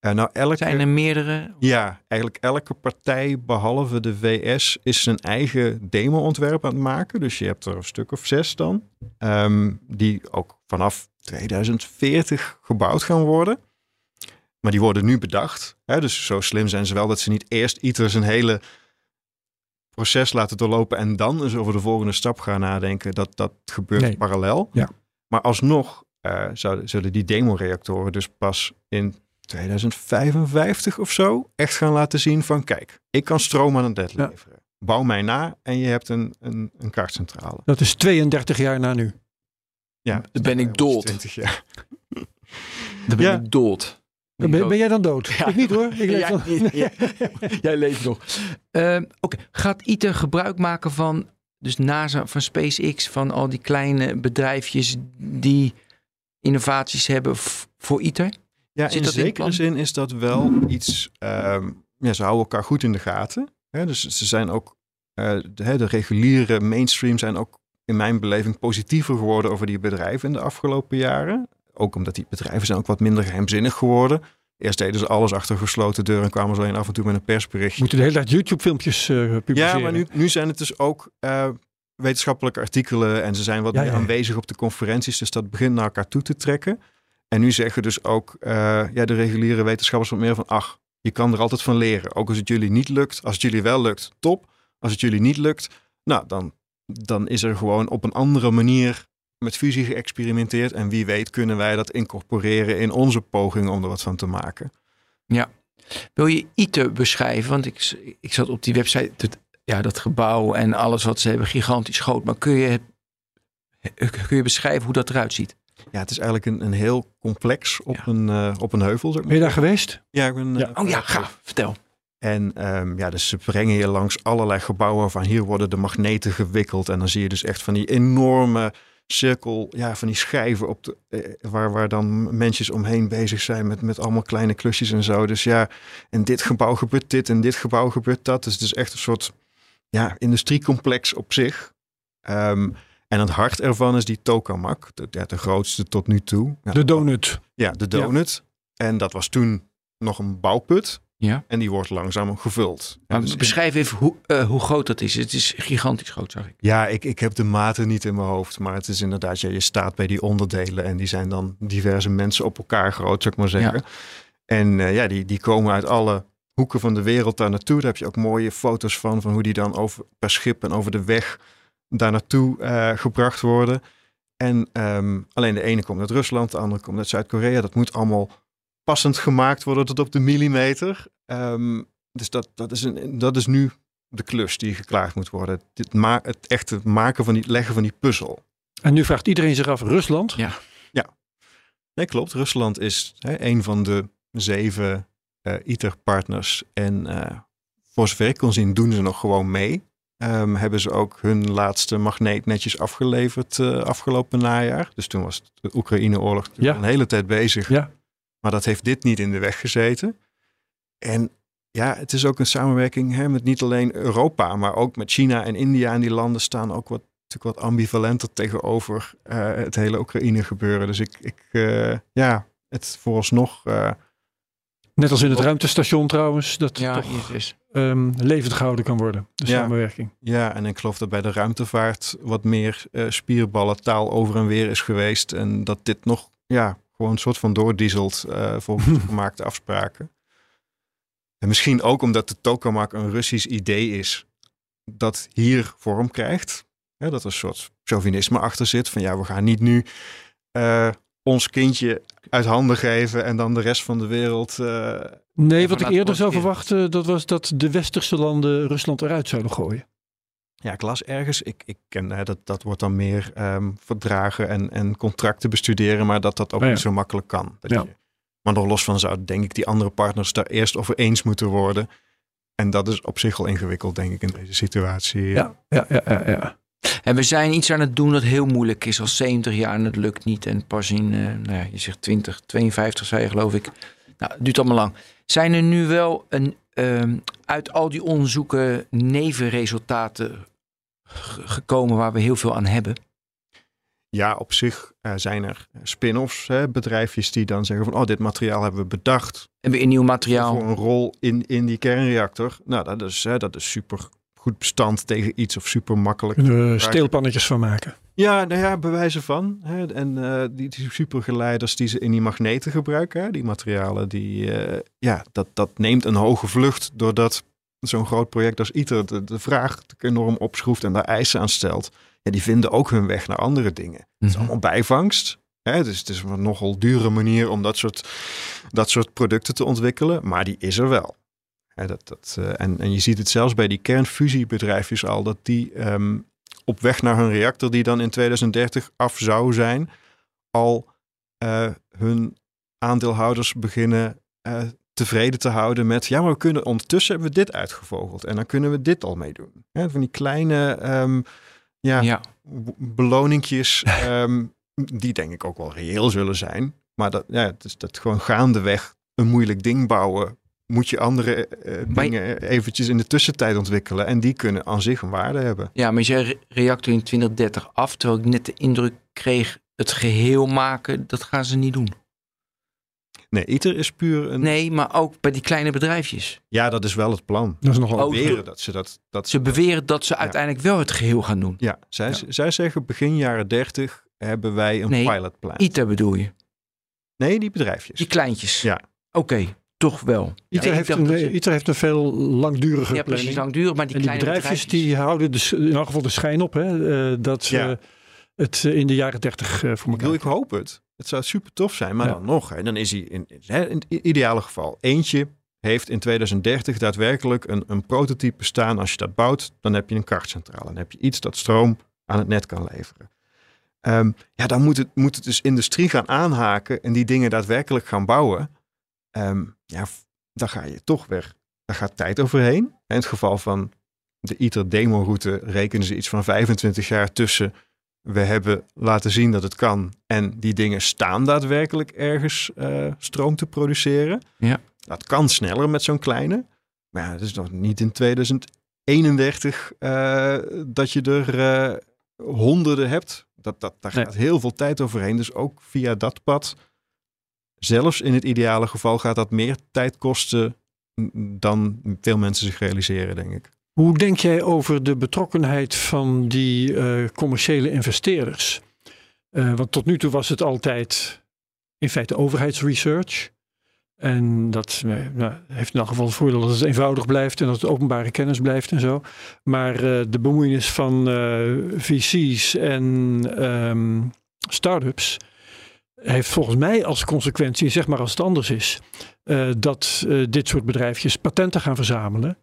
Eh, nou, elke, Zijn er meerdere? ja, eigenlijk elke partij behalve de VS is zijn eigen demo-ontwerp aan het maken. Dus je hebt er een stuk of zes dan. ehm, die ook vanaf 2040 gebouwd gaan worden. Maar die worden nu bedacht. Hè? Dus zo slim zijn ze wel dat ze niet eerst ITER zijn hele proces laten doorlopen en dan eens over de volgende stap gaan nadenken. Dat, dat gebeurt Nee. parallel. Ja. Maar alsnog eh, zouden, zullen die demoreactoren dus pas in 2055 of zo echt gaan laten zien van kijk, ik kan stroom aan het net Ja. leveren. Bouw mij na en je hebt een, een, een kaartcentrale. Dat is 32 jaar na nu. Ja, Dan ben ik dood. 20 jaar. Dan ben Ja. ik dood. Ben, ben jij dan dood? Ja. Ik niet hoor. Ik leef Jij nog. leeft nog. Ehm, Oké, gaat ITER gebruik maken van, dus NASA, van SpaceX, van al die kleine bedrijfjes die innovaties hebben voor ITER? Ja, Zit in zekere zin is dat wel iets. ehm, ja, ze houden elkaar goed in de gaten. Hè? Dus ze zijn ook. eh, de, hè, de reguliere mainstream zijn ook in mijn beleving positiever geworden over die bedrijven in de afgelopen jaren. Ook omdat die bedrijven zijn ook wat minder geheimzinnig geworden. Eerst deden ze alles achter gesloten deuren en kwamen ze alleen af en toe met een persberichtje. Moeten de hele tijd YouTube filmpjes eh publiceren. Ja, maar nu, nu zijn het dus ook eh, wetenschappelijke artikelen en ze zijn wat Ja, meer ja. aanwezig op de conferenties, dus dat begint naar elkaar toe te trekken. En nu zeggen dus ook eh, ja, de reguliere wetenschappers wat meer van, ach, je kan er altijd van leren. Ook als het jullie niet lukt, als het jullie wel lukt, top. Als het jullie niet lukt, nou, dan, dan is er gewoon op een andere manier met fusie geëxperimenteerd. En wie weet kunnen wij dat incorporeren in onze pogingen om er wat van te maken. Wil je ITER beschrijven? Want ik, ik zat op die website, het, ja, dat gebouw en alles wat ze hebben, gigantisch groot. Maar kun je, kun je beschrijven hoe dat eruit ziet? Ja, het is eigenlijk een, een heel complex op, Ja. een, eh, op een heuvel. zeg maar. Ben je daar geweest? Ja, ik ben, Ja. eh, Oh ja, ga, vertel. En ehm, ja, dus ze brengen je langs allerlei gebouwen van hier worden de magneten gewikkeld. En dan zie je dus echt van die enorme cirkel, ja, van die schijven op de, eh, waar, waar dan mensen omheen bezig zijn met, met allemaal kleine klusjes en zo. Dus ja, in dit gebouw gebeurt dit, in dit gebouw gebeurt dat. Dus het is echt een soort ja, industriecomplex op zich. Ehm, en het hart ervan is die tokamak, de, ja, de grootste tot nu toe. Ja, De donut. ja, de donut. En dat was toen nog een bouwput. Ja. En die wordt langzaam gevuld. Ja, Maar dus- beschrijf even hoe, eh, hoe groot dat is. Het is gigantisch groot, zag ik. ja ik, ik heb de maten niet in mijn hoofd. Maar het is inderdaad, ja, je staat bij die onderdelen. En die zijn dan diverse mensen op elkaar groot, zou ik maar zeggen. En eh, ja, die, die komen uit alle hoeken van de wereld daar naartoe. Daar heb je ook mooie foto's van. Van hoe die dan over, per schip en over de weg daar naartoe eh, gebracht worden. En ehm, alleen de ene komt uit Rusland, de andere komt uit Zuid-Korea. Dat moet allemaal passend gemaakt worden tot op de millimeter. Ehm, dus dat, dat, is een, dat is nu de klus die geklaagd moet worden. Dit ma het echte maken van die, leggen van die puzzel. En nu vraagt iedereen zich af, Rusland? Ja. Nee, klopt. Rusland is hè, een van de zeven eh ITER-partners. En eh, voor zover ik kon zien, doen ze nog gewoon mee. Ehm, hebben ze ook hun laatste magneet netjes afgeleverd eh, afgelopen najaar. Dus toen was de Oekraïne-oorlog Ja. een hele tijd bezig. Ja. Maar dat heeft dit niet in de weg gezeten. En ja, het is ook een samenwerking hè, met niet alleen Europa, maar ook met China en India. En die landen staan ook wat, natuurlijk wat ambivalenter tegenover eh, het hele Oekraïne gebeuren. Dus ik, ik eh, ja, het vooralsnog. Net als in het ruimtestation trouwens, dat Ja, toch yes. ehm, levend gehouden kan worden. De Ja. samenwerking. ja, en ik geloof dat bij de ruimtevaart wat meer eh, spierballen taal over en weer is geweest. En dat dit nog ja, gewoon een soort van doordieselt eh volgens gemaakte afspraken. En misschien ook omdat de tokamak een Russisch idee is dat hier vorm krijgt. Dat er een soort chauvinisme achter zit. Van ja, we gaan niet nu eh, ons kindje uit handen geven en dan de rest van de wereld. eh, Nee, wat ik eerder zou verwachten, dat was dat de westerse landen Rusland eruit zouden gooien. Ja, ik las ergens, ik, ik ken hè, dat, dat wordt dan meer ehm, verdragen en, en contracten bestuderen, maar dat dat ook ja. niet zo makkelijk kan. Dat Ja. je, maar nog los van zouden, denk ik, die andere partners daar eerst over eens moeten worden. En dat is op zich al ingewikkeld, denk ik, in deze situatie. Ja, ja, ja, ja. ja. En we zijn iets aan het doen dat heel moeilijk is. Al 70 jaar en het lukt niet. En pas in, eh, nou ja, je zegt 20, 52 zei je geloof ik. Nou, het duurt allemaal lang. Zijn er nu wel een, ehm, uit al die onderzoeken nevenresultaten gekomen waar we heel veel aan hebben? Ja, op zich eh, zijn er spin-offs, hè, bedrijfjes die dan zeggen van, oh, dit materiaal hebben we bedacht Hebben we een nieuw materiaal? voor een rol in, in die kernreactor. Nou, dat is, hè, dat is super goed bestand tegen iets of super makkelijk. Kunnen we steelpannetjes van maken. Ja, nou ja, bewijzen van. Hè. En eh, die, die supergeleiders die ze in die magneten gebruiken, hè, die materialen, die, eh, ja, dat, dat neemt een hoge vlucht doordat zo'n groot project als ITER de, de vraag enorm opschroeft en daar eisen aan stelt. Ja, die vinden ook hun weg naar andere dingen. Het is Mhm. allemaal bijvangst. Hè, dus het is een nogal dure manier om dat soort, dat soort producten te ontwikkelen, maar die is er wel. Hè, dat, dat, eh, en, en je ziet het zelfs bij die kernfusiebedrijfjes al, dat die ehm, op weg naar hun reactor, die dan in 2030 af zou zijn, al eh, hun aandeelhouders beginnen eh, tevreden te houden met, ja, maar we kunnen ondertussen hebben we dit uitgevogeld en dan kunnen we dit al mee doen. Van die kleine ehm, ja, beloningjes, ehm, die denk ik ook wel reëel zullen zijn. Maar dat, ja, het is dat gewoon gaandeweg een moeilijk ding bouwen. Moet je andere eh, Maar- dingen eventjes in de tussentijd ontwikkelen. En die kunnen aan zich een waarde hebben. ja maar je reactor in 2030 af. Terwijl ik net de indruk kreeg, het geheel maken, dat gaan ze niet doen. Nee, ITER is puur een... Nee, maar ook bij die kleine bedrijfjes. Ja, dat is wel het plan. Dat is nogal Beweren dat ze dat... dat Ze beweren dat ze uiteindelijk wel het geheel gaan doen. ja, zij, Ja. zij zeggen begin jaren 30 hebben wij een Nee, pilotplan. ITER bedoel je? Nee, die bedrijfjes. Die kleintjes? Ja. Oké, toch wel. ITER, ik heeft een, dat ITER heeft een veel langdurige Ja, precies, langdurig, maar die en die kleine bedrijfjes, die houden dus in elk geval de schijn op hè, eh, dat ze Ja. het eh, in de jaren 30 eh, voor Ik, elkaar bedoel, ik hoop het. Het zou super tof zijn, maar Ja. dan nog. Hè, dan is hij in, in het ideale geval. Eentje heeft in 2030 daadwerkelijk een, een prototype staan. Als je dat bouwt, dan heb je een krachtcentrale. Dan heb je iets dat stroom aan het net kan leveren. Ehm, ja, dan moet het, moet het dus industrie gaan aanhaken en die dingen daadwerkelijk gaan bouwen. Ehm, ja, dan ga je toch weer, daar gaat tijd overheen. In het geval van de ITER demo-route rekenen ze iets van 25 jaar tussen. We hebben laten zien dat het kan en die dingen staan daadwerkelijk ergens eh, stroom te produceren. Ja. Dat kan sneller met zo'n kleine. Maar ja, het is nog niet in 2031 eh, dat je er eh, honderden hebt. Dat, dat, daar Nee. gaat heel veel tijd overheen. Dus ook via dat pad, zelfs in het ideale geval, gaat dat meer tijd kosten dan veel mensen zich realiseren, denk ik. Hoe denk jij over de betrokkenheid van die eh, commerciële investeerders? Eh, want tot nu toe was het altijd in feite overheidsresearch. En dat eh, nou, heeft in elk geval het voordeel dat het eenvoudig blijft en dat het openbare kennis blijft en zo. Maar de bemoeienis van VC's en ehm start-ups heeft volgens mij als consequentie, zeg maar als het anders is, eh, dat eh, dit soort bedrijfjes patenten gaan verzamelen.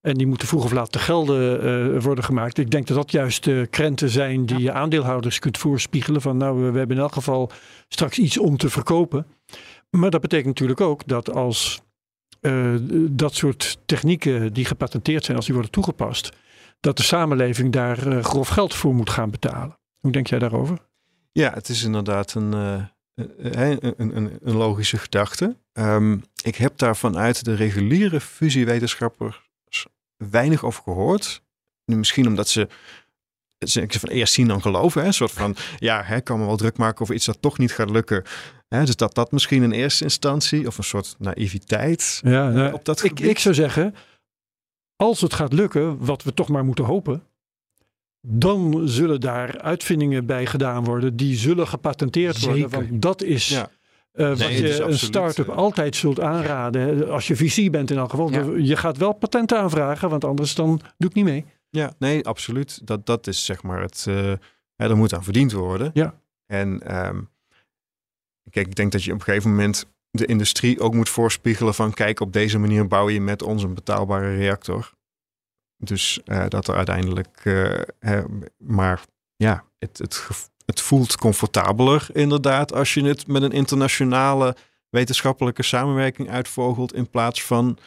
En die moeten vroeg of laat te gelden eh, worden gemaakt. Ik denk dat dat juist de krenten zijn die je aandeelhouders kunt voorspiegelen. Van nou, we hebben in elk geval straks iets om te verkopen. Maar dat betekent natuurlijk ook dat als eh, dat soort technieken die gepatenteerd zijn, als die worden toegepast, dat de samenleving daar eh, grof geld voor moet gaan betalen. Hoe denk jij daarover? Ja, het is inderdaad een, eh, een, een, een, een logische gedachte. Ehm, ik heb daar vanuit de reguliere fusiewetenschappers weinig over gehoord. Nu, misschien omdat ze, ze van eerst zien dan geloven. Hè? Een soort van, ja, hè, kan me wel druk maken over iets dat toch niet gaat lukken. Hè? Dus dat dat misschien in eerste instantie, of een soort naïviteit Ja, nou, op dat ik, ik zou zeggen, als het gaat lukken, wat we toch maar moeten hopen, dan zullen daar uitvindingen bij gedaan worden die zullen gepatenteerd worden. Zeker. Want dat is Ja. eh, wat Nee, je is een start-up eh, altijd zult aanraden. Als je VC bent in elk geval. Ja. Je gaat wel patenten aanvragen, want anders dan doe ik niet mee. Ja, nee, absoluut. Dat, dat is zeg maar het. eh ja, er moet aan verdiend worden. Ja. En ehm, kijk, ik denk dat je op een gegeven moment de industrie ook moet voorspiegelen van kijk, op deze manier bouw je met ons een betaalbare reactor. Dus eh, dat er uiteindelijk, eh, hè, maar ja, het, het, het voelt comfortabeler inderdaad als je het met een internationale wetenschappelijke samenwerking uitvogelt in plaats van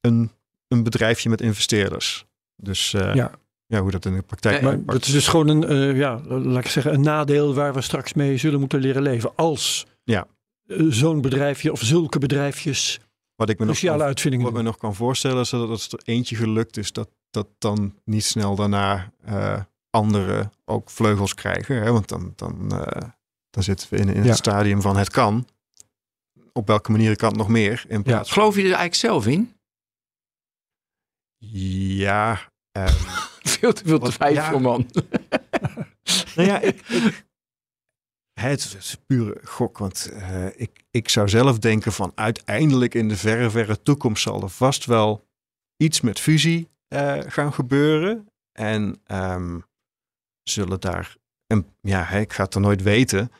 een, een bedrijfje met investeerders. Dus eh, Ja. ja, hoe dat in de praktijk Nee, Maar dat is dus gewoon een, eh, ja, laat ik zeggen, een nadeel waar we straks mee zullen moeten leren leven. Als Ja. zo'n bedrijfje of zulke bedrijfjes Wat ik me nog cruciale kan, uitvindingen wat me nog kan voorstellen is dat als er eentje gelukt is, dat dat dan niet snel daarna eh anderen ook vleugels krijgen. Hè? Want dan, dan, eh, dan zitten we in, in Ja. het stadium van het kan. Op welke manier kan het nog meer? In plaats Geloof je er eigenlijk zelf in? ja, ehm, Veel te veel te Wat- twijfel, ja. man. Nou ja, ik, ik, het is pure gok, want eh, ik, ik zou zelf denken van uiteindelijk in de verre, verre toekomst zal er vast wel iets met fusie eh, gaan gebeuren. En ehm, zullen daar, een, ja, ik ga het er nooit weten,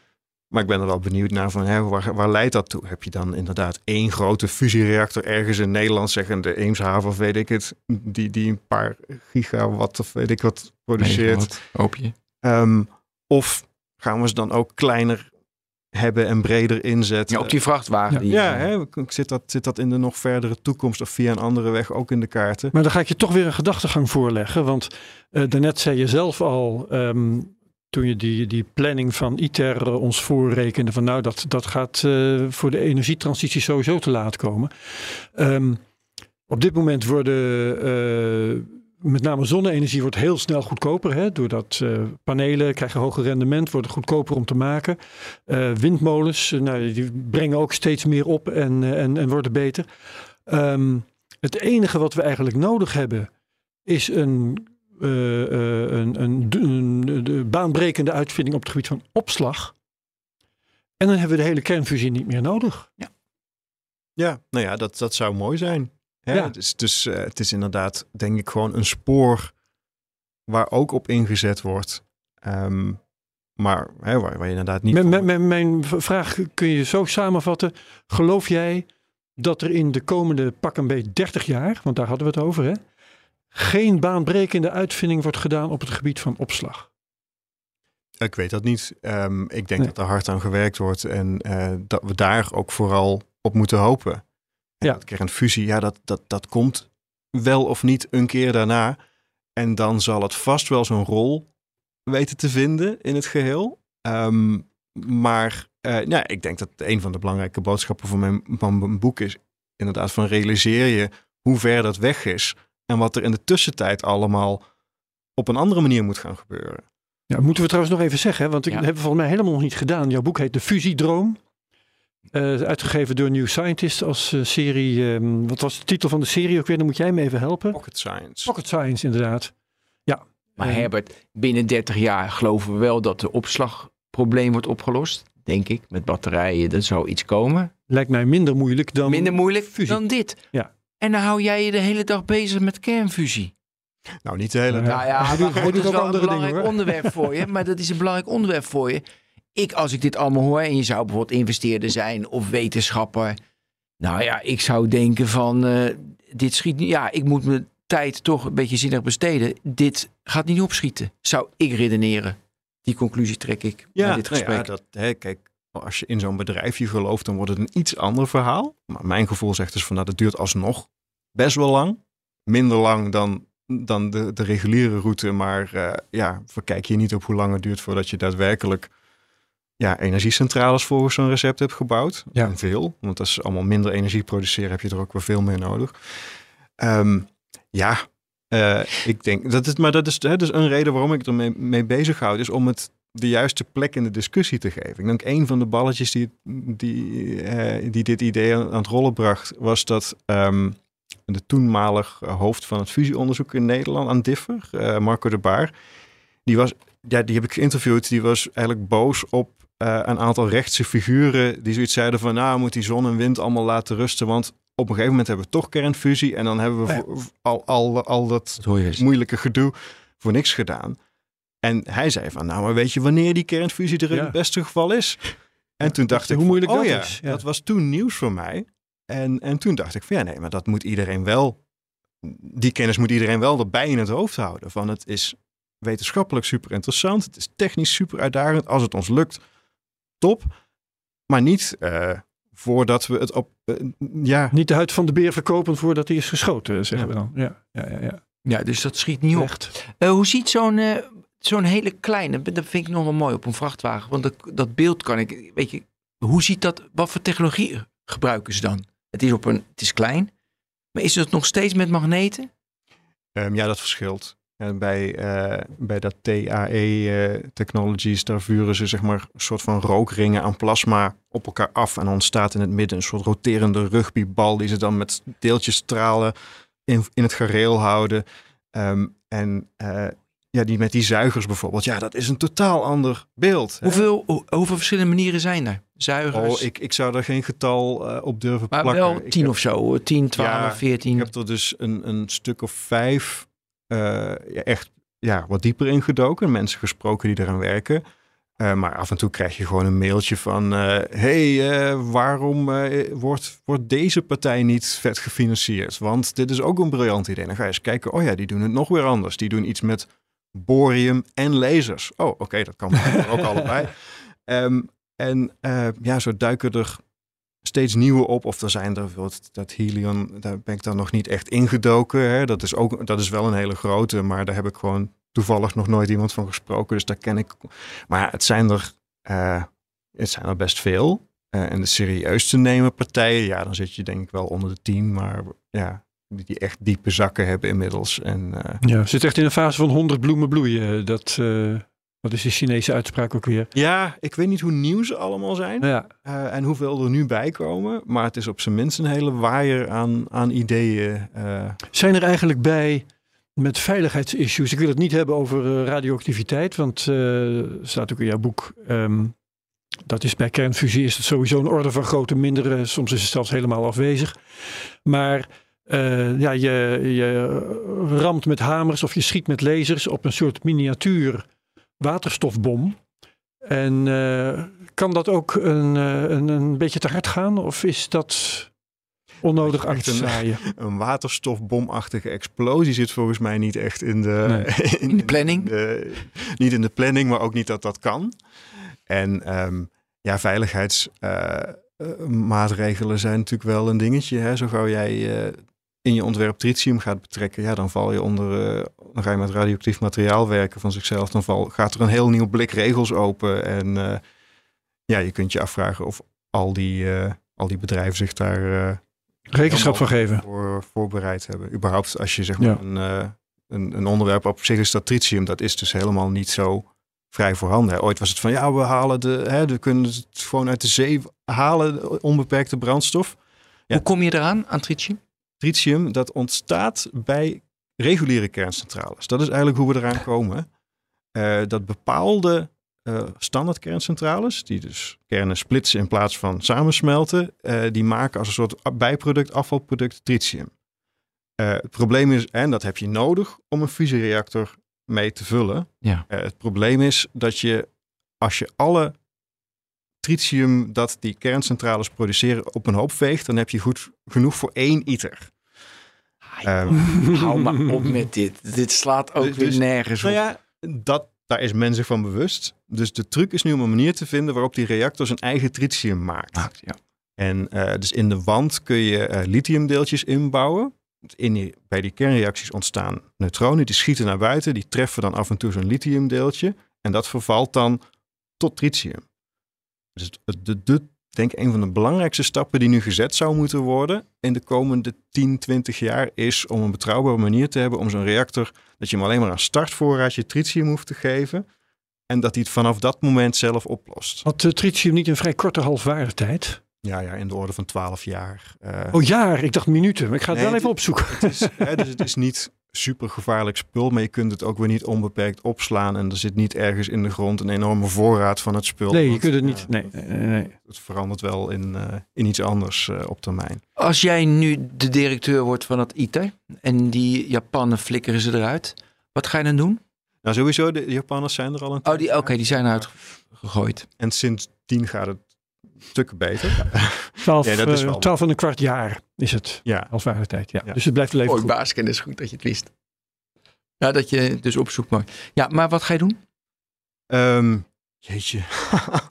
maar ik ben er wel benieuwd naar van hè, waar, waar leidt dat toe? Heb je dan inderdaad één grote fusiereactor ergens in Nederland, zeggen de Eemshaven of weet ik het, die, die een paar gigawatt of weet ik wat produceert? Wat hoop je? Ehm, of gaan we ze dan ook kleiner hebben en breder inzetten? Ja, op die vrachtwagen. Ja. die, Ja, hè, zit, dat, zit dat in de nog verdere toekomst of via een andere weg ook in de kaarten? Maar dan ga ik je toch weer een gedachtegang voorleggen. Want eh, daarnet zei je zelf al, ehm, toen je die, die planning van ITER eh, ons voorrekende, van nou, dat, dat gaat eh, voor de energietransitie sowieso te laat komen. Ehm, op dit moment worden eh, met name zonne-energie wordt heel snel goedkoper. Hè, doordat eh, panelen krijgen hoger rendement, worden goedkoper om te maken. Eh, windmolens, eh, nou, die brengen ook steeds meer op en, en, en worden beter. Ehm, het enige wat we eigenlijk nodig hebben is een, een, een, een- de baanbrekende uitvinding op het gebied van opslag. En dan hebben we de hele kernfusie niet meer nodig. Ja, nou ja, dat, dat zou mooi zijn. Hè? Ja. Het, is, dus, eh, het is inderdaad, denk ik, gewoon een spoor waar ook op ingezet wordt. Ehm, maar hè, waar, waar je inderdaad niet... Mijn, vraag kun je zo samenvatten. Geloof jij dat er in de komende pak een beetje 30 jaar, want daar hadden we het over, hè, geen baanbrekende uitvinding wordt gedaan op het gebied van opslag? Ik weet dat niet. Ehm, ik denk Nee. dat er hard aan gewerkt wordt en eh, dat we daar ook vooral op moeten hopen. En Ja. dat kernfusie, ja, dat, dat, dat komt wel of niet een keer daarna. En dan zal het vast wel zo'n rol weten te vinden in het geheel. Ehm, maar eh, ja, ik denk dat een van de belangrijke boodschappen van mijn, van mijn boek is inderdaad van realiseer je hoe ver dat weg is. En wat er in de tussentijd allemaal op een andere manier moet gaan gebeuren. Ja, moeten we trouwens nog even zeggen, want ik Ja. dat hebben we volgens mij helemaal nog niet gedaan. Jouw boek heet De Fusiedroom. Eh, uitgegeven door New Scientist als eh, serie. ehm, wat was de titel van de serie ook weer? Dan moet jij me even helpen. Pocket science. Pocket Science, inderdaad. Maar Eh, Herbert, binnen 30 jaar geloven we wel dat de opslagprobleem wordt opgelost. Denk ik, met batterijen, er zou iets komen. Lijkt mij minder moeilijk dan. Minder moeilijk fusie. dan dit. Ja. En dan hou jij je de hele dag bezig met kernfusie. Nou, niet de hele Ja. dag. Nou ja, maar goed, dat is wel een dingen, belangrijk onderwerp voor je. Maar dat is een belangrijk onderwerp voor je. Ik, als ik dit allemaal hoor en je zou bijvoorbeeld investeerder zijn of wetenschapper. Nou ja, ik zou denken van, eh, dit schiet niet. Ja, ik moet mijn tijd toch een beetje zinnig besteden. Dit gaat niet opschieten, zou ik redeneren. Die conclusie trek ik Ja, dit nou ja, gesprek. dat, hè, kijk, als je in zo'n bedrijfje gelooft, dan wordt het een iets ander verhaal. Maar mijn gevoel zegt dus van, nou, dat duurt alsnog best wel lang. Minder lang dan, dan de, de reguliere route, maar eh, ja, verkijk je niet op hoe lang het duurt voordat je daadwerkelijk ja, energiecentrales volgens zo'n recept hebt gebouwd. Ja. En veel, want als ze allemaal minder energie produceren, heb je er ook weer veel meer nodig. Ehm, ja, eh, ik denk, dat is, maar dat is, hè, dus een reden waarom ik ermee mee bezig houd, is om het de juiste plek in de discussie te geven. Ik denk een van de balletjes die, die, eh, die dit idee aan, aan het rollen bracht, was dat ehm, de toenmalig hoofd van het fusieonderzoek in Nederland aan Differ, eh, Marco de Baar, die was, ja, die heb ik geïnterviewd, die was eigenlijk boos op eh, een aantal rechtse figuren die zoiets zeiden van, nou, moet die zon en wind allemaal laten rusten, want op een gegeven moment hebben we toch kernfusie en dan hebben we voor- al, al, al dat moeilijke gedoe voor niks gedaan. En hij zei van, nou, maar weet je wanneer die kernfusie er in Ja. het beste geval is? En toen dacht hoe ik, van, moeilijk oh dat ja, is, ja. dat was toen nieuws voor mij. En, en toen dacht ik van, ja nee, maar dat moet iedereen wel, die kennis moet iedereen wel erbij in het hoofd houden. Van het is wetenschappelijk super interessant, het is technisch super uitdagend. Als het ons lukt, top. Maar niet eh, voordat we het op, eh, ja, Niet de huid van de beer verkopen voordat hij is geschoten, zeggen Ja. we dan. Ja, ja, ja. ja. Ja, dus dat schiet niet op. Echt. Eh, hoe ziet zo'n eh, zo'n hele kleine, dat vind ik nog wel mooi op een vrachtwagen. Want dat, dat beeld kan ik, weet je, hoe ziet dat, wat voor technologie gebruiken ze dan? Het is, op een, het is klein, maar is het nog steeds met magneten? Ehm, ja, dat verschilt. En bij, eh, bij dat TAE eh, Technologies, daar vuren ze zeg maar een soort van rookringen aan plasma op elkaar af. En dan ontstaat in het midden een soort roterende rugbybal die ze dan met deeltjes stralen in, in het gareel houden. Ehm, en eh, ja, die met die zuigers bijvoorbeeld, ja, dat is een totaal ander beeld. Hoeveel, hoe- hoeveel verschillende manieren zijn er? Zuigers? Oh, ik, ik zou daar geen getal eh, op durven maar plakken. wel tien heb- of zo, 10, 12, Ja, 14. Ik heb er dus een, een stuk of vijf eh, echt ja, wat dieper ingedoken. Mensen gesproken die eraan werken. Eh, maar af en toe krijg je gewoon een mailtje van... eh, hey, eh, waarom eh, wordt, wordt deze partij niet vet gefinancierd? Want dit is ook een briljant idee. Dan ga je eens kijken, oh ja, die doen het nog weer anders. Die doen iets met borium en lasers. Oh, oké, dat kan ook allebei. Ehm, en eh, ja, zo duiken er steeds nieuwe op. Of er zijn er bijvoorbeeld dat Helion, daar ben ik dan nog niet echt ingedoken. Hè. Dat, is ook, dat is wel een hele grote, maar daar heb ik gewoon toevallig nog nooit iemand van gesproken. Dus daar ken ik. Maar het zijn er, eh, het zijn er best veel. Eh, en de serieus te nemen partijen, ja, dan zit je denk ik wel onder de tien. Maar ja, die, echt diepe zakken hebben inmiddels. En eh, Ja, zitten echt in een fase van 100 bloemen bloeien. Dat, wat is de Chinese uitspraak ook weer? ja, ik weet niet hoe nieuw ze allemaal zijn. Ja, eh, en hoeveel er nu bij komen. Maar het is op zijn minst een hele waaier aan, aan ideeën. eh, Zijn er eigenlijk bij met veiligheidsissues? Ik wil het niet hebben over eh, radioactiviteit, want staat ook in jouw boek. ehm, dat is bij kernfusie is het sowieso een orde van grootte minder. eh, soms is het zelfs helemaal afwezig. Maar ja, je, je ramt met hamers of je schiet met lasers op een soort miniatuur waterstofbom. En eh, kan dat ook een, eh, een, een beetje te hard gaan? Of is dat onnodig aan een- zaaien. Een waterstofbomachtige explosie zit volgens mij niet echt in de, in, In de planning. de- niet in de planning, maar ook niet dat dat kan. En ehm, ja, veiligheidsmaatregelen zijn natuurlijk wel een dingetje. Hè? Zo gauw jij eh, in je ontwerp tritium gaat betrekken, ja, dan val je onder, eh, dan ga je met radioactief materiaal werken van zichzelf. Dan val, gaat er een heel nieuw blik regels open. En eh, ja, je kunt je afvragen of al die, eh, al die bedrijven zich daar eh, Rekenschap van geven. Voor, voorbereid hebben. Überhaupt als je zeg maar Ja. een, eh, een, een onderwerp op zich is dat tritium, dat is dus helemaal niet zo vrij voorhanden. hè. Ooit was het van ja, we halen de, hè, we kunnen het gewoon uit de zee halen, onbeperkte brandstof. Ja. Hoe kom je eraan, aan tritium? Tritium, dat ontstaat bij reguliere kerncentrales. Dat is eigenlijk hoe we eraan komen. Eh, dat bepaalde eh standaard kerncentrales, die dus kernen splitsen in plaats van samensmelten, eh, die maken als een soort bijproduct, afvalproduct tritium. Het probleem is, en dat heb je nodig om een fusiereactor mee te vullen. Ja. Het probleem is dat je, als je alle tritium dat die kerncentrales produceren op een hoop veegt, dan heb je goed genoeg voor één ITER. Ehm, Hou maar op met dit. Dit slaat ook Dus- weer dus- nergens op. nou ja, dat, daar is men zich van bewust. Dus de truc is nu om een manier te vinden waarop die reactor zijn eigen tritium maakt. Maakt, ja. En eh, dus in de wand kun je eh, lithiumdeeltjes inbouwen. In die, bij die kernreacties ontstaan neutronen, die schieten naar buiten, die treffen dan af en toe zo'n lithiumdeeltje. En dat vervalt dan tot tritium. Dus de, de, ik denk een van de belangrijkste stappen die nu gezet zou moeten worden in de komende 10, 20 jaar is om een betrouwbare manier te hebben om zo'n reactor, dat je hem alleen maar een startvoorraadje tritium hoeft te geven. En dat hij het vanaf dat moment zelf oplost. Had eh, tritium niet een vrij korte halfwaardetijd? Ja, ja, in de orde van 12 jaar. Eh, Oh jaar, ik dacht minuten. Maar ik ga het Nee, wel even opzoeken. Het is, hè, dus het is niet super gevaarlijk spul, maar je kunt het ook weer niet onbeperkt opslaan. En er zit niet ergens in de grond een enorme voorraad van het spul. Nee, je kunt het ja, niet. Nee, nee, nee, nee. Het verandert wel in, eh, in iets anders eh, op termijn. Als jij nu de directeur wordt van het ITER en die Japanen flikkeren ze eruit, wat ga je dan doen? Nou, sowieso, de Japanners zijn er al een Oh, die, oké, die zijn uitgegooid. En sindsdien gaat het stukken beter. Twaalf, Ja, dat is eh, wel- twaalf en een kwart jaar is het ja, halfwaardetijd. Ja. Ja. Dus het blijft leven Oh, goed. baaskennis, goed dat je het wist. Ja, dat je dus opzoekt maar. Ja, maar wat ga je doen? Ehm, jeetje.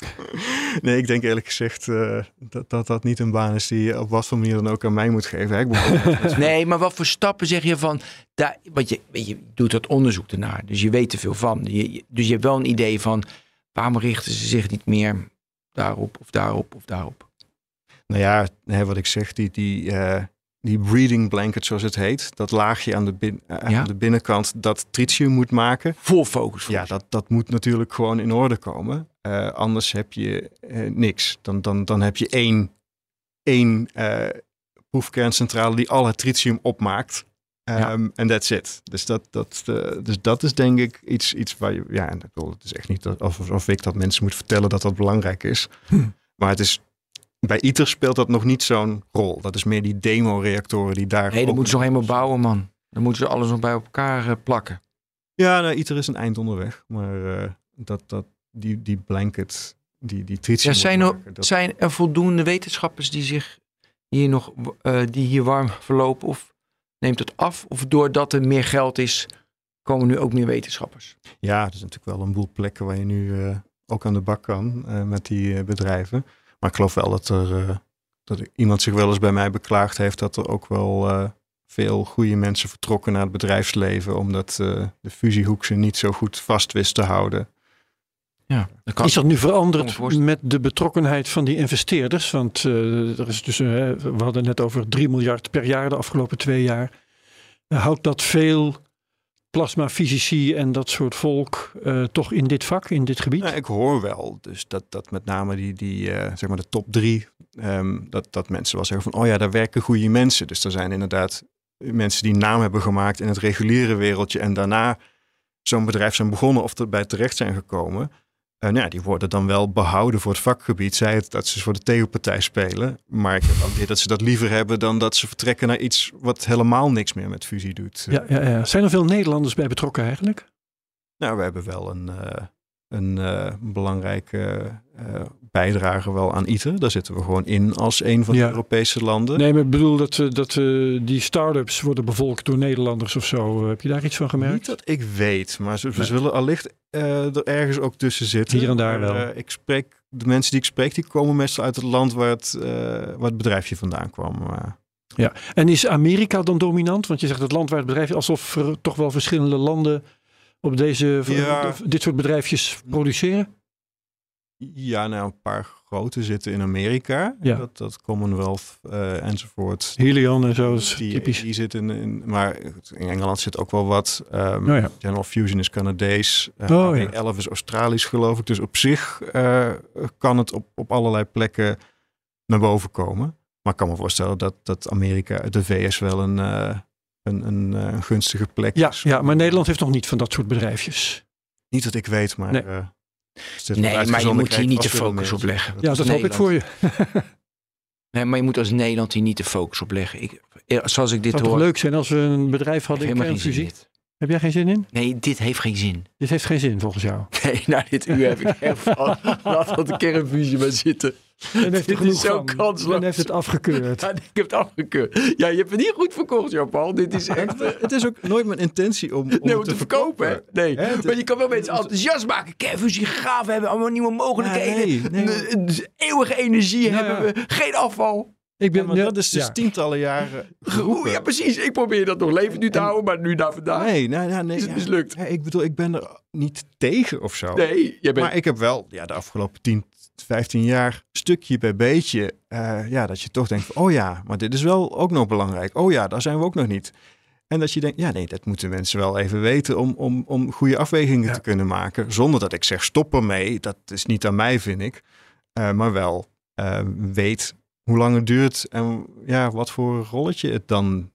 nee, ik denk eerlijk gezegd eh, dat, dat dat niet een baan is die je op wat voor manier dan ook aan mij moet geven. Ik Nee, maar wat voor stappen zeg je van... Daar, want je, je doet dat onderzoek ernaar, dus je weet er veel van. Je, je- dus je hebt wel een idee van... waarom richten ze zich niet meer daarop of daarop of daarop? Nou ja, hè, wat ik zeg, die, die, eh, die breathing blanket zoals het heet, dat laagje aan de, bin- eh, Ja. aan de binnenkant dat tritium moet maken. Vol focus. Ja, dat, dat moet natuurlijk gewoon in orde komen. Eh, anders heb je niks. Dan, dan, dan heb je één, één proefkerncentrale die al het tritium opmaakt. Ehm, En that's it. Dus dat, dat, eh, dus dat is denk ik iets, iets waar je... Ja, en ik bedoel, het is echt niet dat- alsof ik dat mensen moet vertellen dat dat belangrijk is. Hm. Maar het is... Bij ITER speelt dat nog niet zo'n rol. Dat is meer die demo-reactoren die daar... Nee, dat moeten ze nog helemaal bouwen, man. Dan moeten ze alles nog bij elkaar eh, plakken. Ja, nou, ITER is een eind onderweg. Maar eh, dat, dat, die, die blanket, die, die tritium... Ja, zijn, er, dat- zijn er voldoende wetenschappers die zich hier nog die hier warm verlopen? Of neemt het af? Of doordat er meer geld is, komen nu ook meer wetenschappers? Ja, er is natuurlijk wel een boel plekken waar je nu eh, ook aan de bak kan eh, met die eh, bedrijven. Maar ik geloof wel dat er dat iemand zich wel eens bij mij beklaagd heeft dat er ook wel veel goede mensen vertrokken naar het bedrijfsleven, omdat de fusiehoek ze niet zo goed vast wist te houden. Ja, dat kan. Is dat nu veranderd met de betrokkenheid van die investeerders? Want eh, er is dus, eh, we hadden net over 3 miljard per jaar de afgelopen twee jaar. Houdt dat veel plasmafysici en dat soort volk eh, toch in dit vak, in dit gebied? Nou, ik hoor wel dus dat, dat met name die, die eh, zeg maar de top drie, ehm, dat, dat mensen wel zeggen van, oh ja, daar werken goede mensen. Dus er zijn inderdaad mensen die naam hebben gemaakt in het reguliere wereldje en daarna zo'n bedrijf zijn begonnen of erbij terecht zijn gekomen. Eh, nou ja, die worden dan wel behouden voor het vakgebied. Zij het dat ze voor de tegenpartij spelen. Maar ik heb ook idee dat ze dat liever hebben dan dat ze vertrekken naar iets wat helemaal niks meer met fusie doet. Ja, ja, ja. Zijn er veel Nederlanders bij betrokken eigenlijk? Nou, we hebben wel een, eh, een eh, belangrijke uh, bijdrage wel aan ITER. Daar zitten we gewoon in als een van de Europese landen. Nee, maar ik bedoel dat, dat die start-ups worden bevolkt door Nederlanders of zo. heb je daar iets van gemerkt? Niet dat ik weet, maar ze, we zullen allicht er ergens ook tussen zitten. Hier en daar wel. ik spreek, de mensen die ik spreek, die komen meestal uit het land waar het, waar het bedrijfje vandaan kwam. Ja, en is Amerika dan dominant? Want je zegt het land waar het bedrijf, alsof er toch wel verschillende landen op deze, dit soort bedrijfjes produceren? Ja, nou een paar grote zitten in Amerika. Ja. Dat, dat Commonwealth uh, enzovoort. Helion en zo die, typisch. Die zitten in, maar in Engeland zit ook wel wat. Um, oh ja. General Fusion is Canadees. Uh, oh, ja. 11 is Australisch geloof ik. Dus op zich uh, kan het op, op allerlei plekken naar boven komen. Maar ik kan me voorstellen dat, dat Amerika, de VS wel een, een, een, uh, gunstige plek ja, is. Ja, maar Nederland heeft nog niet van dat soort bedrijfjes. Niet dat ik weet, maar... Nee, uh, nee maar je moet hier niet de focus op leggen. Ja, dat hoop ik voor je. nee, maar je moet als Nederland hier niet de focus op leggen. Ik, zoals ik dit het hoor... Het leuk zijn als we een bedrijf hadden in kernfusie. Heb jij geen zin in? Nee, dit heeft geen zin. Dit heeft geen zin volgens jou? Nee, nou dit uur heb ik echt van. Laat dat de kernfusie maar zitten. En heeft dit is zo kansloos. En heeft het afgekeurd. Ja, ik heb het afgekeurd. Ja, je hebt het niet goed verkocht, Jean-Paul. Dit is echt... het is ook nooit mijn intentie om, om nee, te, verkopen. Nee, maar je kan wel mensen enthousiast maken. Kernfusie gaaf, we hebben allemaal nieuwe mogelijkheden. Nee, nee. Eeuwige energie hebben we. Geen afval. Ik ben, ja, dat is dus tientallen jaren Ja, precies. Ik probeer dat nog leven nu te houden, maar nu naar vandaag nee, nee, nee, nee, is het mislukt. Ja, ik bedoel, ik ben er niet tegen of zo. Nee, jij bent... Maar ik heb wel ja, de afgelopen 10, 15 jaar stukje bij beetje, uh, ja, dat je toch denkt, oh ja, maar dit is wel ook nog belangrijk. Oh ja, daar zijn we ook nog niet. En dat je denkt, ja nee, dat moeten mensen wel even weten om, om, om goede afwegingen te kunnen maken. Zonder dat ik zeg, stop ermee. Dat is niet aan mij, vind ik. Uh, maar wel uh, weet hoe lang het duurt en ja, wat voor rolletje het dan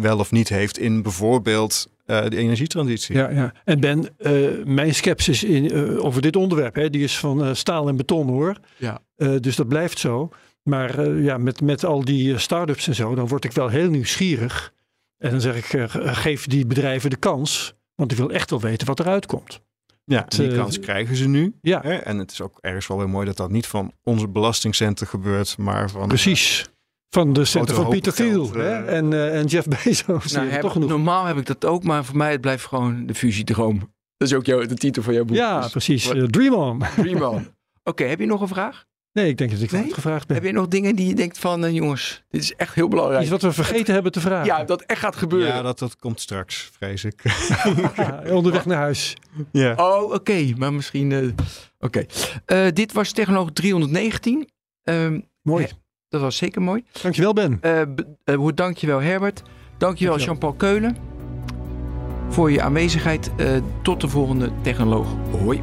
wel of niet heeft in bijvoorbeeld uh, de energietransitie. Ja, ja. En Ben, uh, mijn sceptisch in, uh, over dit onderwerp, hè, die is van staal en beton hoor. Ja. dus dat blijft zo. Maar ja, met, met al die start-ups en zo, dan word ik wel heel nieuwsgierig. En dan zeg ik, geef die bedrijven de kans, want ik wil echt wel weten wat eruit komt. Ja, die uh, kans krijgen ze nu. Ja. Hè? En het is ook ergens wel weer mooi dat dat niet van onze belastingcenten gebeurt, maar van... Precies. Van de centen van Peter Thiel uh, en, uh, en Jeff Bezos. Nou, heb, toch normaal heb ik dat ook, maar voor mij het blijft gewoon de fusiedroom. Dat is ook jouw, de titel van jouw boek. Ja, dus, precies. Dream on. Dream on. Oké, okay, heb je nog een vraag? Nee, ik denk dat ik nee? gevraagd ben. Heb je nog dingen die je denkt van, uh, jongens, dit is echt heel belangrijk. Iets wat we vergeten hebben te vragen. Ja, dat echt gaat gebeuren. Ja, dat, dat komt straks, vrees ik. ja, onderweg naar huis. Ja. Oh, oké. Okay. Maar misschien... Uh, oké. Okay. Uh, dit was Technoloog 319. Um, mooi. Dat was zeker mooi. Dankjewel, Ben. Uh, dankjewel, Herbert. Dankjewel, Jean-Paul Keulen. Voor je aanwezigheid. tot de volgende Technoloog. Hoi.